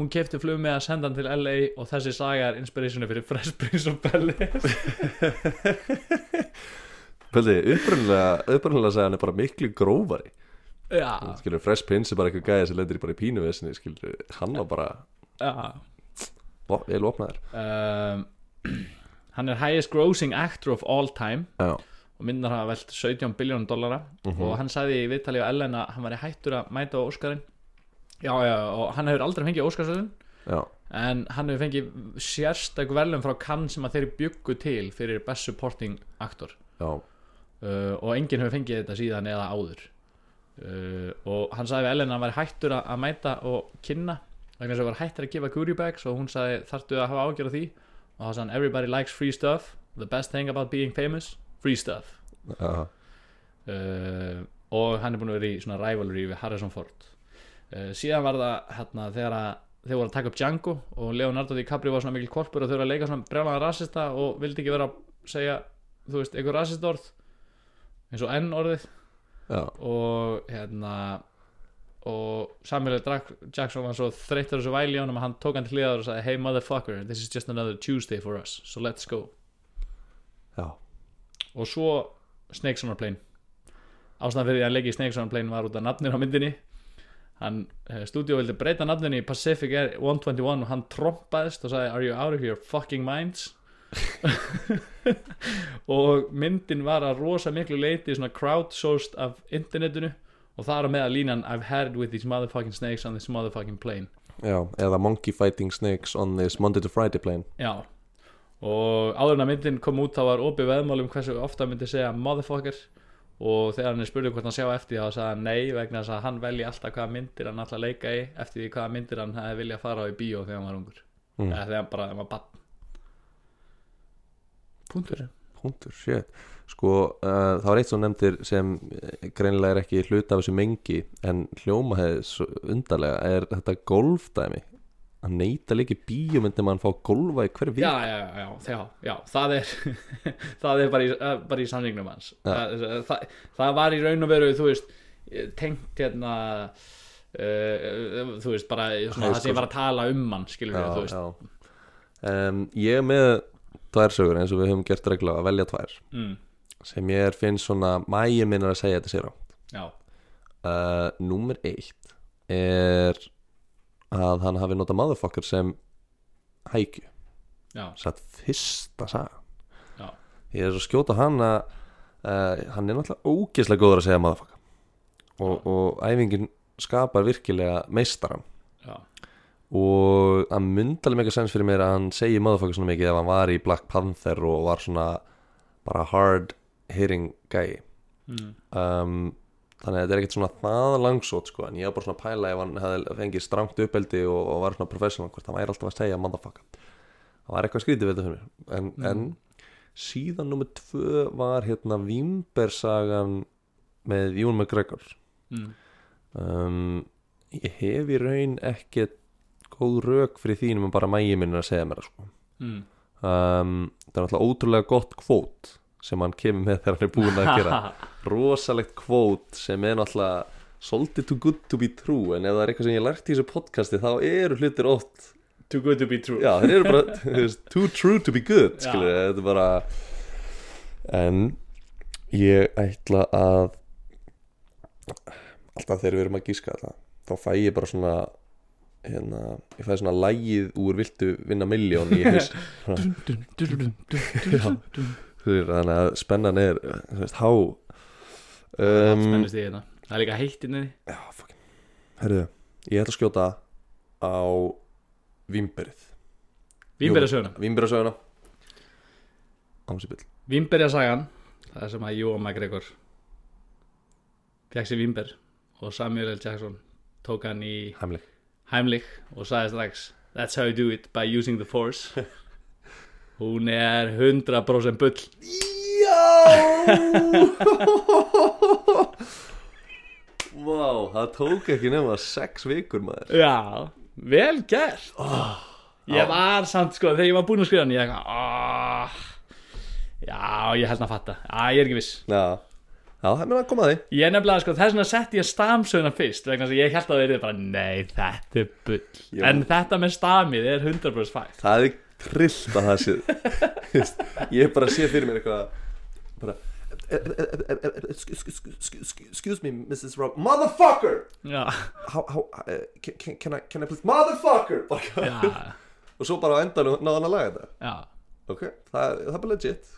hún kefti flug með að senda hann til LA og þessi saga er inspirationi fyrir Fresh Prince of Bel-Air. Pöldi, upprunnilega sagði hann er bara miklu grófari. Já, Skilur, Fresh Prince er bara eitthvað gæði sem lendir í bara í pínuvesinni Skilur, hann var bara já. Vo- vel opnaður. Um, hann er highest grossing actor of all time. Já, og myndar hafa velt 17 biljónum dollara. Og hann sagði í viðtali á Ellen að hann var hættur að mæta á Óskarinn já, já, og hann hefur aldrei fengið Óskarsvöldin já, en hann hefur fengið sérstak velum frá Cannes sem að þeir byggu til fyrir best supporting actor. Uh, og enginn hefur fengið þetta síðan eða áður. Uh, og hann sagði við Ellen að hann var hættur að, mæta og kynna að hann var hættur að gefa goodie bags og hún sagði þarftu að hafa ágjör á því? Og það sagði hann everybody likes free stuff. The best thing about being famous free stuff. Já, uh, og hann er búin að vera í svona rivalry við Harrison Ford uh, síðan var það hérna þegar að þeir voru að taka upp Django og Leonardo DiCaprio var svona mikil korpur og þau voru að leika svona brjálaðan rasista og vildi ekki vera að segja þú veist, einhver rasist orð eins og enn orðið. Já, og hérna og Samuel. Jackson var svo þreyttur þessu væli í honum að hann tók hann til hliðar og sagði hey motherfucker, this is just another Tuesday for us so let's go. Já. Og svo Snakes on a Plane. Ástæðan fyrir því að hann leiki Snakes on a Plane var út af nafnir á myndinni hann, stúdíu vildi breyta nafninu í Pacific Air 121 og hann trompaðist og sagði are you out of your fucking minds? Og myndin var að rosa miklu leiti svona crowdsourced af internetinu og það er að meða línan I've had it with these motherfucking snakes on this motherfucking plane. Já, eða Monkey Fighting Snakes on this Monday to Friday plane. Já. Og áður en að myndin kom út þá var opið veðmál um hversu ofta myndi segja motherfucker og þegar hann er spurning hvort hann sjá eftir þá sagði hann nei vegna þess að hann velji alltaf hvaða myndir hann alltaf leika í eftir því hvaða myndir hann hefði viljað fara á í bíó þegar hann var ungur. Mm. eða þegar hann bara hann var bann Puntur Punktur, shit. Sko, uh, það var eitt sem nefndir sem eh, greinilega er ekki hluta af þessu mengi en hljóma hefði svo undarlega. Er þetta golfdæmi að neyta líki bíómyndum að hann fá golfa í hverju já, vík já, já, já, já, það er það er bara í, eh, bara í samningnum hans. Það, það, það var í raun og veru þú veist, tengt hérna uh, þú veist, bara svona, það sem var að tala um hann skilur við, þú veist. Um, Ég er með tvær sögur eins og við höfum gert regla að velja tvær. Mm, sem ég er finnst svona mægi minn að segja þetta sér á. Já, uh, Númer eitt er að hann hafi notað motherfucker sem hækju satt fyrsta saga já. Ég er svo skjóta hann að uh, hann er náttúrulega ógeðslega góður að segja motherfucker. Og, og æfingin skapar virkilega meistaran já, og það myndi alveg mega sens fyrir mér að hann segi motherfucker svona mikið ef hann var í Black Panther og var svona bara hard hitting guy. Mm, um, þannig að þetta er ekkert svona það langsótt sko en ég var bara svona að pæla ef hann hefði fengið strangt uppeldi og, og var svona professional hvort hann væri alltaf að segja motherfucker. Það var eitthvað skrítið við þetta fyrir mér. En, en síðan nummer tvö var hérna Vimbersagan með Jón McGregor. Mm, um, ég hef í raun ekkert góð rök fyrir þínum en bara mægi minn er að segja mér það sko. Mm. um, það er náttúrulega ótrúlega gott kvót sem hann kemur með þegar hann er búin að gera. Rosalegt kvót sem er náttúrulega svolítið too good to be true en ef það er eitthvað sem ég lært í þessu podcasti þá eru hlutir oft too good to be true. Já þeir eru bara too true to be good skilur, þetta er bara en ég ætla að alltaf þegar við erum að gíska alltaf þá fæ ég bara svona hérna, ég fæ svona lægið úr viltu vinna miljón í haus Þannig að spennan er veist, há um, Spennist í hérna. Það er líka heitt inni. Já, fucking. Herðu, ég ætla að skjóta á Vimberið söguna Vimberið söguna Vínberja sagan Það sem að Jóa McGregor Fekk sér Vínber Og Samuel L. Jackson tók hann í Heimleg Heimlich og sagði strax That's how you do it by using the force Hún er 100% bull. Já! Vá, það tók ekki nema sex vikur maður. Já, vel gert. Ég var samt sko Þegar ég var búinn að skrifa hann Ég oh, Já, ég held að fatta. Já, ég er ekki viss. Já, já það er mér að koma að því. Ég nefnilega sko Þess vegna sett ég stamsöguna fyrst Vegna þess að ég held að það er bara Nei, þetta er bull. Jú. En þetta með stamið er 100% fætt Það er trillt að það sé Ég bara sé fyrir mér eitthvað bara Excuse me, Mrs. Rob Motherfucker! How, how, uh, can, can, I, can I please Motherfucker! Og svo bara á endanum náða hann að laga þetta. Ok, það, það er bara legit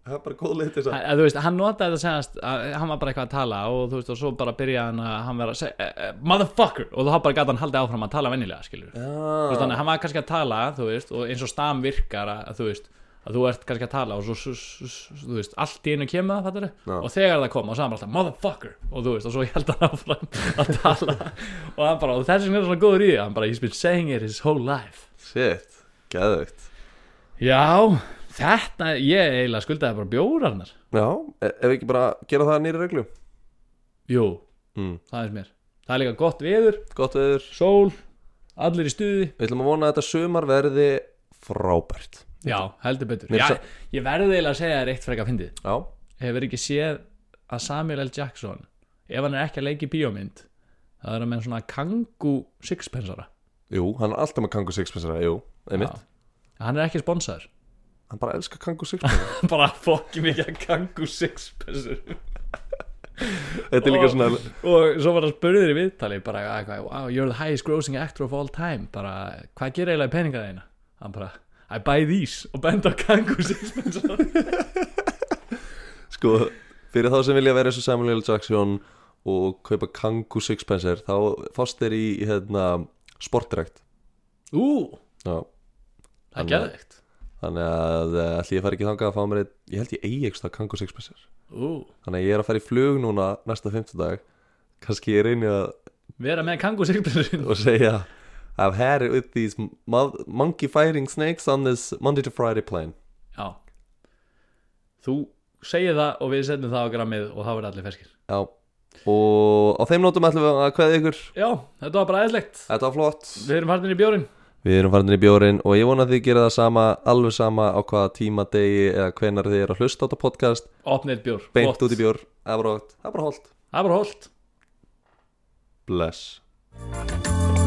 Það er bara góð leið til þess að Að, þú veist, hann notaði þetta senast að hann var bara eitthvað að tala og þú veist, og svo bara byrjaði hann að hann vera að segja, uh, uh, motherfucker! Og þá bara gæti hann haldið áfram að tala vennilega, skilur þú veist, Já, þannig að hann var kannski að tala, þú veist, og eins og stam virkar að, þú veist, að þú ert kannski að tala og svo, svo, svo, svo þú veist, allt í einu kemur það, fattar Já. og þegar það kom og sagði hann bara alltaf, motherfucker! Og þú veist, og svo held hann áfram að tala. Og hann bara, og þess vegna er svona góður í því hann bara, he's been saying it his whole life. Shit, geðvögt Já, þetta, ég eiginlega skuldaði bara bjórarnar. Já, ef ekki bara gera það að nýri reglu? Jú, mm. það er mér. Það er líka gott veður, Gott veður. sól, allir í stuði. Við ætlum að vona að þetta sumar verði frábært. Já, heldur betur. Mér Já, sa- Ég verði eiginlega að segja þér eitt frekar fyndið. Já, Hefur ekki séð að Samuel L. Jackson ef hann er ekki að leika í bíómynd það er hann með svona kangu sixpensara. Jú, hann er alltaf með Kangu Sixpensara, jú, einmitt. Já. Hann er ekki sponsaður Hann bara elskar Kangu Sixpensara Bara fokki mikið að kangu sixpensur Þetta er líka Og- svona Og svo var hann spurður í viðtali bara, wow, you're the highest grossing actor of all time. Bara, hvað gerir eiginlega í peninga þeina? Hann bara, I buy these og benda á kangu sixpensara Sko, fyrir þá sem vilja vera eins og Samuel L. Jackson og kaupa Kangu Sixpenser þá fást þeir í hérna, sportdirekt Ú, það er geðveikt þannig að eh, ætli ég fari ekki þangað að fá mér einn ég held ég eigi ekki það Kangu Sixpenser Ú, þannig að ég er að fara í flug núna næsta fimmtudag. Kannski ég reyni að vera með kangu sixpensurinn og segja I've had it with these mo- monkey fighting snakes on this Monday to Friday plane. Já. Þú segir það og við setjum það á grammið og þá verður allir ferskir. Já, og á þeim nótum ætlum við að kveða ykkur. Já, þetta var bara eðlegt Þetta var flott. Við erum farin í bjórin Við erum farin í bjórin og ég vona að þið gera það sama alveg sama á hvaða tíma degi eða hvenar þið eru að hlusta á þetta podcast. Opnið bjór. Beint Flott. út í bjór, það er bara, það er bara holdt. Það er bara holdt. Bless